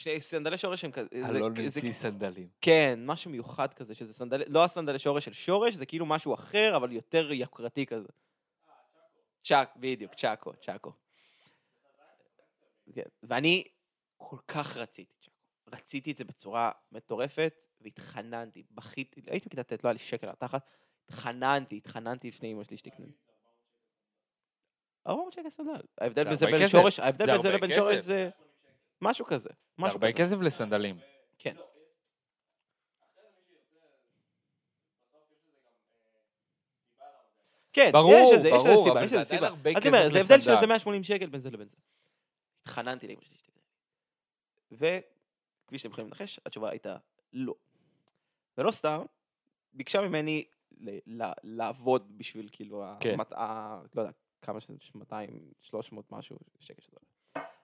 שני סנדלי שורש הם כזה... זה-
אלון המציא סנדלים.
כן, משהו מיוחד כזה, שזה סנדל... לא הסנדלי שורש של שורש, זה כאילו משהו אחר, אבל יותר יוקרתי כזה. צ'אק, בדיוק, צ'אקו, צ'אקו. כן, ואני כל כך רציתי צ'אקו. רציתי את זה בצורה מטורפת, והתחננתי, בכיתי, הייתי בכיתה ט', לא היה לי שקל על התחת, התחננתי, התחננתי לפני אמא שלי שתקנה. 400 שקל סנדל. ההבדל בין זה. שורש, ההבדל בין לבין שורש. זה משהו כזה.
זה
משהו
הרבה
כזה.
כסף לסנדלים.
כן. כן,
ברור,
יש לזה, יש לזה סיבה, יש
זה
לזה סיבה. אני אומר, זה הבדל של. איזה 180 שקל בין זה לבין זה. התחננתי לאמא שלי שתקנה. וכפי שאתם יכולים לנחש, התשובה הייתה לא. ולא סתם, ביקשה ממני לעבוד בשביל כאילו,
כן.
המת- ה- לא יודע, כמה שזה, 200, 300 משהו שקל שזה.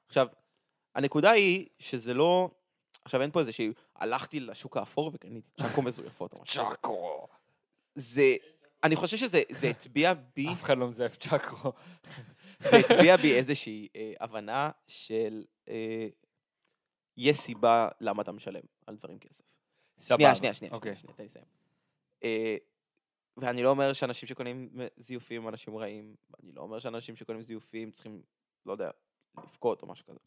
עכשיו, הנקודה היא שזה לא, עכשיו אין פה איזה שהיא, הלכתי לשוק האפור וקניתי צ'אקו מזויפות.
צ'אקו.
זה, אני חושב שזה זה הטביע בי,
אף אחד לא מזייף צ'אקו.
זה הטביע בי איזושהי אה, הבנה של אה, יש סיבה למה אתה משלם על דברים כסף.
סבבה.
שנייה, שנייה, שנייה,
אוקיי.
שנייה, שנייה, תן לי לסיים. אה, ואני לא אומר שאנשים שקונים זיופים הם אנשים רעים, אני לא אומר שאנשים שקונים זיופים צריכים, לא יודע, לבכות או משהו כזה.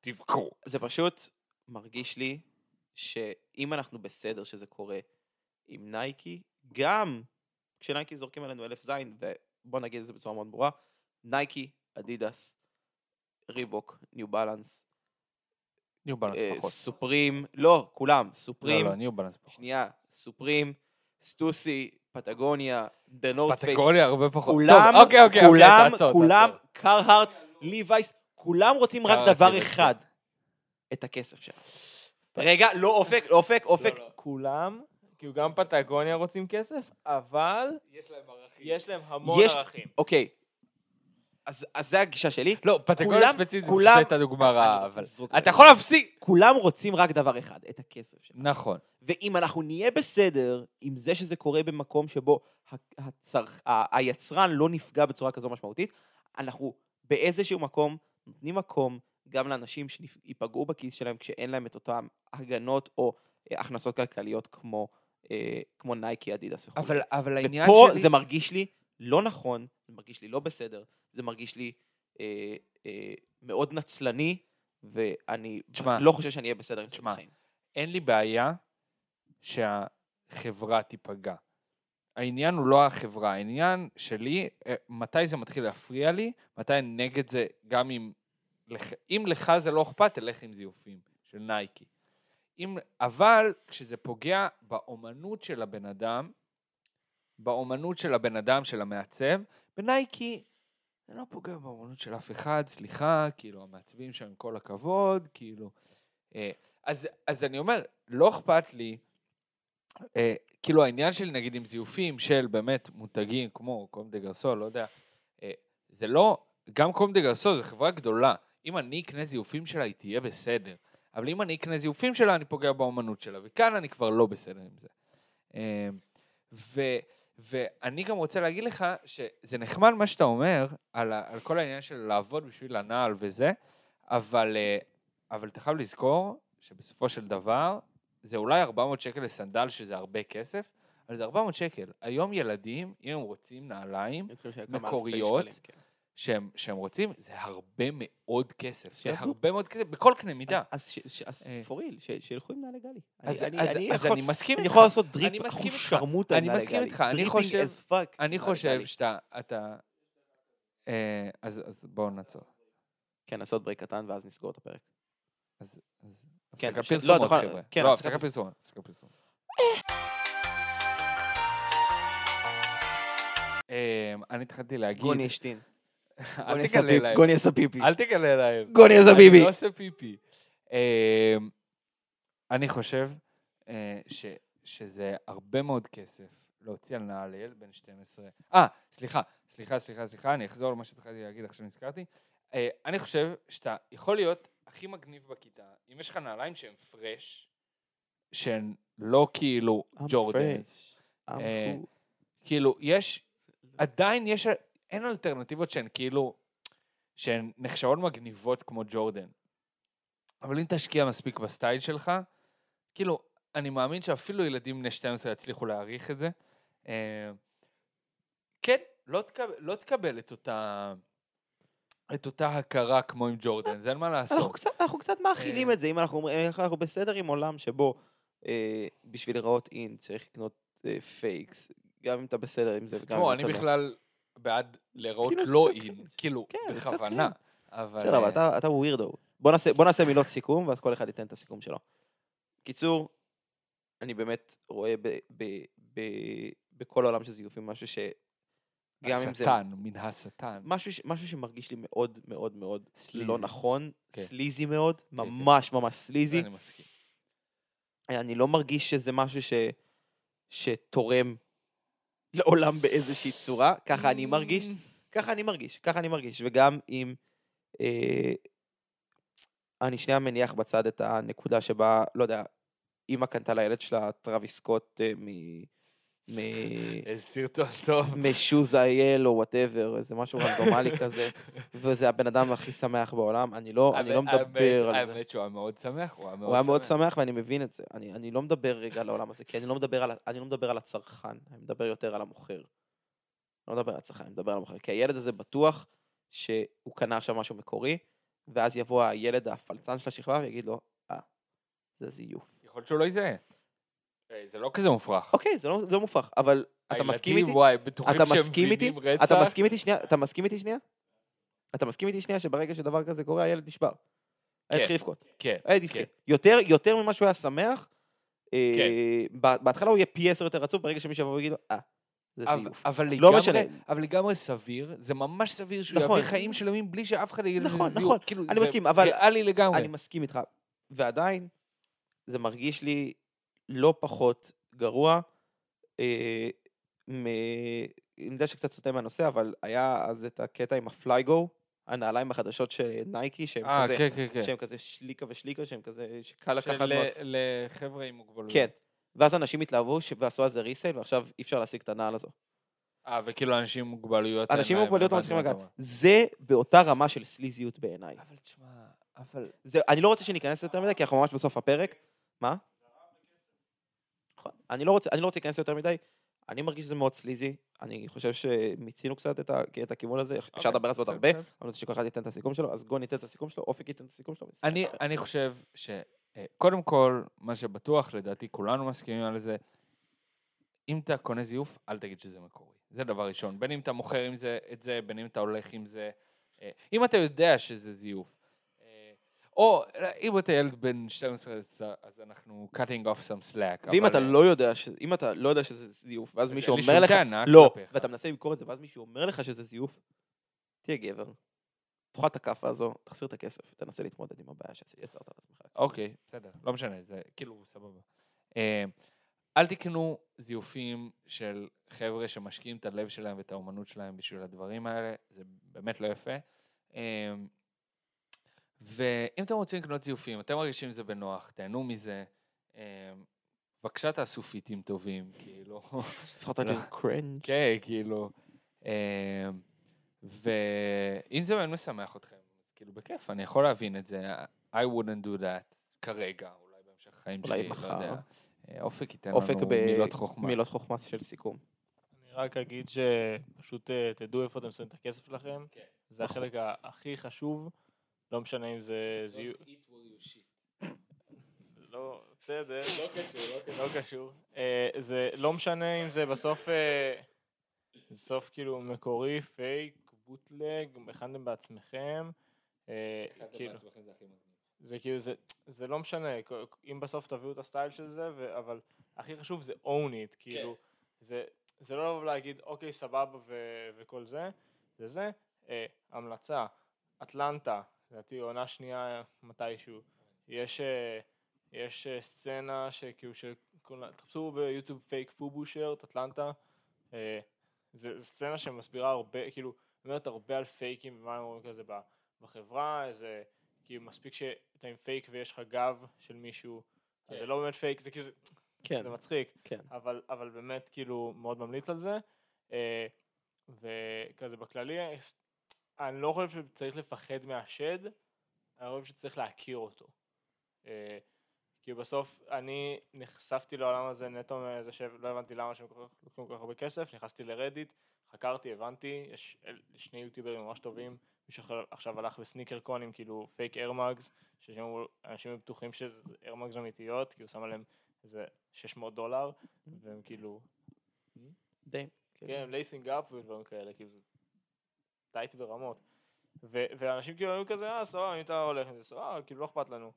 תבכו.
זה פשוט מרגיש לי שאם אנחנו בסדר שזה קורה עם נייקי, גם כשנייקי זורקים עלינו אלף זין, ובוא נגיד את זה בצורה מאוד ברורה, נייקי, אדידס, ריבוק, ניו בלנס,
ניו בלנס
אה,
פחות.
סופרים, לא, כולם,
לא,
סופרים,
לא, ניו בלנס פחות.
שנייה, סופרים, סטוסי, פטגוניה, דה נורת פייס,
פטגוניה הרבה פחות.
כולם,
טוב, אוקיי, אוקיי,
כולם,
אוקיי, תעצור,
כולם. קרהארט, ליווייס, כולם רוצים רק
קרהארט,
דבר
ליווייס,
אחד, את הכסף שלהם. רגע, לא אופק, אופק, אופק,
כולם, כאילו גם פטגוניה רוצים כסף, אבל
יש להם ערכים.
יש להם המון
יש-
ערכים.
אוקיי. אז אז זה הגישה שלי.
לא, פטגוניה ספציפית זה
כולם-
פשוט הייתה דוגמה רעה, אבל... אתה. יכול להפסיק!
כולם רוצים רק דבר אחד, את הכסף שלהם.
נכון.
ואם אנחנו נהיה בסדר עם זה שזה קורה במקום שבו הצרכ... ה- היצרן לא נפגע בצורה כזו משמעותית, אנחנו באיזשהו מקום נותנים מקום גם לאנשים שייפגעו בכיס שלהם כשאין להם את אותן הגנות או אה, הכנסות כלכליות כמו, אה, כמו נייקי, אדידס וכו'.
אבל, אבל העניין
ופה
שלי...
זה מרגיש לי לא נכון, זה מרגיש לי לא בסדר, זה מרגיש לי אה, אה, מאוד נצלני, ואני
תשמע,
לא חושב שאני אהיה בסדר עם זה בחיים.
אין לי בעיה שהחברה תיפגע. העניין הוא לא החברה, העניין שלי, אה, מתי זה מתחיל להפריע לי, מתי אני נגד זה, גם אם... אם לך זה לא אכפת, תלך עם זיופים של נייקי. אם, אבל כשזה פוגע באומנות של הבן אדם, באומנות של הבן אדם, של המעצב, בנייקי זה לא פוגע באומנות של אף אחד, סליחה, כאילו, המעצבים שם עם כל הכבוד, כאילו... אה, אז, אז אני אומר, לא אכפת לי, אה, כאילו העניין של נגיד עם זיופים של באמת מותגים כמו קום דה גרסול, לא יודע, אה, זה לא, גם קום דה גרסול זו חברה גדולה, אם אני אקנה זיופים שלה היא תהיה בסדר, אבל אם אני אקנה זיופים שלה אני פוגע באומנות שלה, וכאן אני כבר לא בסדר עם זה. אה, ו, ואני גם רוצה להגיד לך שזה נחמד מה שאתה אומר על, על כל העניין של לעבוד בשביל הנעל וזה, אבל, אה, אבל אתה חייב לזכור שבסופו של דבר זה אולי 400 שקל לסנדל שזה הרבה כסף, אבל זה 400 שקל. היום ילדים, אם הם רוצים נעליים מקוריות,
שקלים, כן.
שהם, שהם רוצים, זה הרבה מאוד כסף. זה. הרבה מאוד כסף, בכל קנה מידה.
אז
אה.
ש- שילכו עם נעלי גלי.
אז,
אני-
אז,
אני
אז
יכול-
אני מסכים
אני
איתך.
יכול לעשות
אני drip
אחוז
איתך.
שרמוטה עם
אני
נעלי
מסכים
גלי.
איתך, אני חושב- אני
נעלי גלי.
שאתה... אתה... אה, אז, אז בואו נעצור.
כן, לעשות break קטן ואז נסגור את הפרק.
אז, אז
כן, לא,
פרסומות, חבר'ה.
כן,
לא,
הפסקה
הפסקה פרסומות. הפסקה פרסומות. אה, אני התחלתי להגיד...
גוני השתין.
אל
גוני
תגלה
עשה פיפי.
להם.
גוני עשה פיפי.
אל תגלה להם.
גוני עשה
אני
פיפי.
לא עושה פיפי. אה, אני חושב אה, ש- שזה הרבה מאוד כסף להוציא על נעל לילד בן 12. אה, סליחה, סליחה, סליחה, סליחה, אני אחזור למה שהתחלתי להגיד עכשיו נזכרתי. אני חושב שאתה יכול להיות הכי מגניב בכיתה, אם יש לך נעליים שהן fresh, שהן לא כאילו ג'ורדנס. אה. כאילו, יש, עדיין יש, אין אלטרנטיבות שהן כאילו, שהן נחשבות מגניבות כמו ג'ורדן. אבל אם תשקיע מספיק בסטייל שלך, כאילו, אני מאמין שאפילו ילדים בני 12 יצליחו להעריך את זה. אה, כן, לא תקבל, לא תקבל את אותה... את אותה הכרה כמו עם ג'ורדן, זה אין מה
אנחנו
לעשות.
קצת- אנחנו קצת מאכילים
אה.
את זה, אם אנחנו אומרים, איך אנחנו בסדר עם עולם שבו אה, בשביל להיראות אין צריך לקנות אה, פייקס, גם אם אתה בסדר עם זה וגם אם
אני
אתה לא.
בכלל בעד להיראות
כאילו
לא אין. כאילו,
כן,
בכוונה. אבל...
בסדר, אבל
אה,
אתה- אתה weirdo. בוא נעשה- בוא נעשה מילות סיכום, ואז כל אחד ייתן את הסיכום שלו. קיצור, אני באמת רואה ב- ב- ב- בכל העולם של זיופים משהו ש... גם אם זה...
השטן, מן השטן.
משהו, ש- משהו שמרגיש לי מאוד מאוד מאוד
סליזי.
לא נכון,
כן.
סליזי מאוד,
כן.
ממש ממש סליזי.
אני מסכים.
אני לא מרגיש שזה משהו ש... שתורם לעולם באיזושהי צורה, ככה אני מרגיש,
Mm.
ככה אני מרגיש, ככה אני מרגיש, וגם אם... אה, אני שנייה מניח בצד את הנקודה שבה, לא יודע, אימא קנתה לילד שלה טרוויס סקוט אה, מ... מ...
איזה סרטון טוב.
משוז אייל או whatever, איזה משהו רנדומלי *laughs* כזה, וזה הבן אדם הכי שמח בעולם, אני לא, אני לא מדבר על זה.
האמת שהוא היה מאוד שמח, הוא היה מאוד
הוא היה מאוד שמח ואני מבין את זה. אני, אני לא מדבר רגע על העולם הזה, כי אני לא מדבר על, אני לא מדבר על הצרכן, אני מדבר יותר על המוכר. אני לא מדבר על הצרכן, אני מדבר על המוכר. כי הילד הזה בטוח שהוא קנה עכשיו משהו מקורי, ואז יבוא הילד הפלצן של השכבה ויגיד לו, אה, זה זיוף.
יכול להיות שהוא לא יזהה. אה, זה לא כזה מופרך.
אוקיי, זה לא, זה לא מופרך, אבל אתה מסכים
הילדים,
איתי?
וואי, בטוחים שהם? מבינים רצח.
אתה מסכים איתי שנייה? אתה מסכים איתי שנייה? אתה מסכים איתי שנייה שברגע שדבר כזה קורה, הילד נשבר. הילד
כן.
התחיל לבכות.
כן.
הילד
כן.
הבכי. יותר, יותר ממה שהוא היה שמח, אה,
כן.
בהתחלה הוא יהיה פי עשר יותר עצוב, ברגע שמישהו יבוא ויגיד לו, אה, זה
אבל-
לא
לגמרי,
משנה.
אבל לגמרי סביר, זה ממש סביר שהוא
נכון.
יעביר חיים שלמים בלי שאף אחד יגיד לזה
נכון,
זיוף.
נכון.
כאילו,
אני מסכים, אבל-
ריאלי לגמרי.
אני מסכים איתך. ועדיין, זה מרגיש לי לא פחות גרוע. אה, מ... אני יודע שקצת סוטה מהנושא, אבל היה אז את הקטע עם הפלייגו, הנעליים החדשות של נייקי, שהם
אה,
כזה,
כן, כן, כן.
שהם כזה שליקה ושליקה, שהם כזה, שקל לקחת...
של-
מאוד-
לחבר'ה עם מוגבלויות.
כן. ואז אנשים התלהבו ש- ועשו על זה ריסייל, ועכשיו אי אפשר להשיג את הנעל הזו.
אה, וכאילו אנשים עם מוגבלויות...
אנשים עם מוגבלויות לא מצליחים לגעת. זה באותה רמה של סליזיות בעיניי.
אבל תשמע, אבל...
זה, אני לא רוצה שניכנס יותר מדי, כי אנחנו ממש בסוף הפרק. מה? אני לא רוצה, אני לא רוצה להיכנס יותר מדי. אני מרגיש שזה מאוד סליזי, אני חושב שמיצינו קצת את, ה, את הכיוון הזה, אפשר
אוקיי,
לדבר על זה עוד הרבה,
כן.
אני רוצה שכל אחד ייתן את הסיכום שלו, אז גון ייתן את הסיכום שלו, אופק ייתן את הסיכום שלו.
אני, אני חושב שקודם כל, מה שבטוח, לדעתי כולנו מסכימים על זה, אם אתה קונה זיוף, אל תגיד שזה מקורי. זה דבר ראשון. בין אם אתה מוכר עם זה, את זה, בין אם אתה הולך עם זה. אה, אם אתה יודע שזה זיוף. אה, או אה, אם אתה ילד בן 12, אז- אנחנו cutting off some slack.
ואם אתה
אה,
לא יודע, ש... אם אתה לא יודע שזה זיוף, ואז
אז
מישהו אומר לך, לא. ואתה מנסה למכור את זה, ואז מישהו אומר לך שזה זיוף, תהיה גבר. תאכל את הכאפה הזו, תחזיר את הכסף, תנסה להתמודד עם הבעיה שיצרת לעצמך.
אוקיי, בסדר, לא משנה, זה כאילו סבבה. אה, אל תקנו זיופים של חבר'ה שמשקיעים את הלב שלהם ואת האומנות שלהם בשביל הדברים האלה, זה באמת לא יפה. ואם אתם רוצים לקנות זיופים, אתם מרגישים עם זה בנוח, תהנו מזה. אה, בבקשה תעשו פיטים טובים, כאילו.
לפחות אני. קרנג'.
כן, כאילו. אה, ואם זה באמת משמח אתכם, כאילו בכיף, אני יכול להבין את זה. I wouldn't do that כרגע, אולי בהמשך החיים
אולי
שלי,
מחר.
לא יודע. אה, אופק ייתן
אופק
לנו
ב-
מילות חוכמה.
מילות חוכמה של סיכום.
אני רק אגיד שפשוט תדעו איפה אתם שמים את הכסף שלכם.
כן.
זה החלק הכי חשוב, לא משנה אם זה זיוף... *coughs* לא, בסדר.
לא קשור, לא קשור.
לא. אה, זה לא משנה אם זה בסוף, אה, בסוף כאילו מקורי, פייק, bootleg, הכנתם בעצמכם. אה, כאילו, זה כאילו, זה, זה לא משנה, אם בסוף תביאו את הסטייל של זה, ו, אבל הכי חשוב זה own it, כאילו, זה, זה לא לבוא להגיד, אוקיי, סבבה ו, וכל זה, זה זה. אה, המלצה, אטלנטה, לדעתי עונה שנייה מתישהו, יש, אה, יש אה, סצנה שכאילו, שכולה- תחפשו ביוטיוב fake FUBU shirt, אטלנטה, אה, זה, זה סצנה שמסבירה הרבה, כאילו, אומרת הרבה על פייקים ומה הם אומרים כזה בחברה, איזה, כאילו מספיק שאתה עם פייק ויש לך גב של מישהו, אז
כן.
זה לא באמת פייק, זה כאילו, זה-
כן,
זה מצחיק,
כן.
אבל, אבל באמת כאילו מאוד ממליץ על זה, וכזה בכללי, אני לא חושב שצריך לפחד מהשד, אני חושב שצריך להכיר אותו. אה, כי בסוף אני נחשפתי לעולם הזה נטו מזה שלא הבנתי למה שהם לוקחים כל כך הרבה כסף, נכנסתי לרדיט, חקרתי, הבנתי, יש שני יוטיוברים ממש טובים, מישהו אחר עכשיו הלך בסניקר קונים, כאילו פייק איירמאגס, שאנשים בטוחים שזה איירמאגס אמיתיות, כי הוא שם עליהם איזה 600 דולר, והם כאילו,
די.
כן, lacing up ודברים כאלה, כאילו זה tight ברמות. ו- ואנשים כאילו היו כזה, אה, סבבה, אם אתה הולך עם זה, סבבה, כאילו לא אכפת לנו.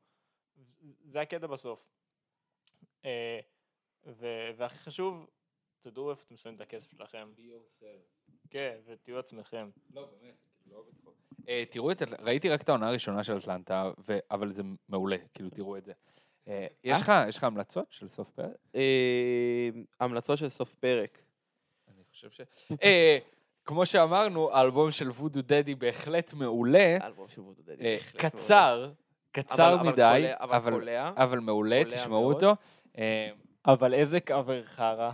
זה הקטע בסוף. אה, ו- והכי חשוב, תדעו איפה אתם שמים את הכסף שלכם. כן, ותהיו עצמכם.
לא, באמת, כאילו, לא בצחוק. אה, תראו את, ראיתי רק את העונה הראשונה של אטלנטה, ו- אבל זה מעולה, כאילו, תראו את זה. אה, יש לך יש לך המלצות של סוף פרק?
אה, המלצות של סוף פרק.
אני חושב ש... אה, כמו שאמרנו, האלבום של וודו דדי בהחלט מעולה,
האלבום של וודו דדי.
אה,
בהחלט מעולה.
קצר, קצר
אבל-
מדי,
אבל
אבל-
קולע.
אבל מעולה, תשמעו
מאוד.
אותו. אה,
אבל איזה קאבר חרא.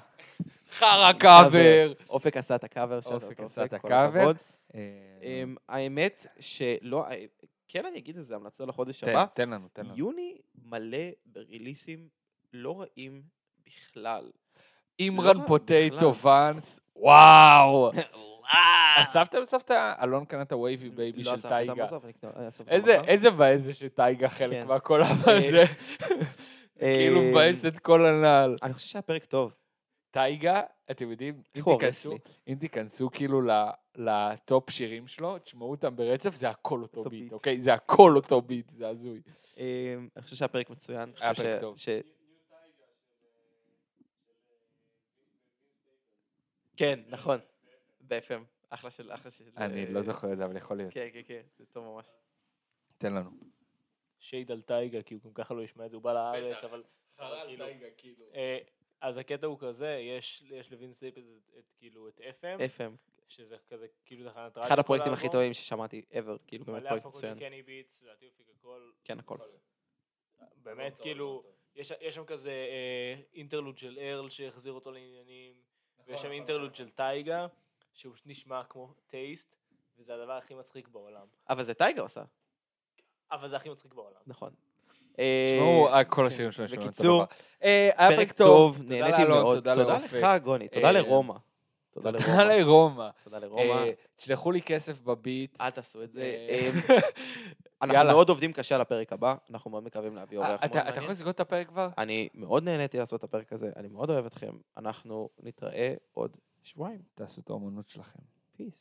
חרא קאבר.
אופק עשה את הקאבר שלו.
אופק עשה את הקאבר. אה,
אמ, האמת שלא, כן אני אגיד את זה, המלצה לחודש הבא.
תן לנו, תן לנו.
יוני מלא בריליסים לא רעים בכלל.
Imran
לא, Potato.
Vans, וואו. *laughs* אספתם בסוף את ה... אלון קנה את ה Wavy Baby
לא
של
Tyga.
איזה, מבאס זה שטייגה חלק
כן.
מהקולב
אה,
הזה. כאילו
אמ,
מבאס את כל הנעל.
אני חושב שהיה פרק טוב.
טייגה, אתם יודעים, אם תיכנסו,
לי?
אם תיכנסו כאילו לטופ שירים שלו, תשמעו אותם ברצף, זה הכל אותו ביט. אוקיי? זה הכל אותו ביט, זה הזוי.
אני חושב שהיה פרק מצוין.
היה פרק טוב.
כן, נכון. ב-FM. אחלה של, אחלה של...
אני
אה,
לא זוכר את זה, אבל יכול להיות.
כן, כן, כן, זה טוב ממש.
תן לנו.
shade על Tyga, כי הוא גם ככה לא ישמע את זה, הוא בא לארץ,
בטח.
אבל...
חרא
כאילו.
כאילו.
אה, אז הקטע הוא כזה, יש יש ל Vince Staples את- את כאילו את FM,
FM.
שזה כזה כאילו תחנת רדיו.
אחד הפרויקטים הכי. טובים ששמעתי ever, כאילו באמת
מלא
פרויקט
הפקות של
מצוין.
Kenny Beats, לדעתי הוא הפיק הכל.
כן, הכל.
באמת, כאילו, יש יש שם כזה אה, interlude של Earl שהחזיר אותו לעניינים,
נכון,
ויש שם אינטרלוד של טייגה, שהוא נשמע כמו טייסט, וזה הדבר הכי מצחיק בעולם.
אבל זה טייגר עשה.
אבל זה הכי מצחיק בעולם.
נכון. אה,
תשמעו, אה, כל
כן.
השירים שלנו שומעים אותו
בקיצור.
אה, היה
פרק טוב, נהניתי מאוד.
תודה.
לך, גוני, תודה
אה,
לרומא. תודה לרומא. תודה לרומא.
אה, תשלחו לי כסף בביט.
אל תעשו את זה.
אה,
אה, *laughs* אנחנו. מאוד עובדים קשה על הפרק הבא, אנחנו מאוד מקווים להביא אורח
אה,
מאוד
אתה אתה
מעניין.
יכול לסגור את הפרק כבר?
אני מאוד נהניתי לעשות את הפרק הזה, אני מאוד אוהב אתכם. אנחנו נתראה עוד שבועיים.
תעשו את האומנות שלכם.
פיס.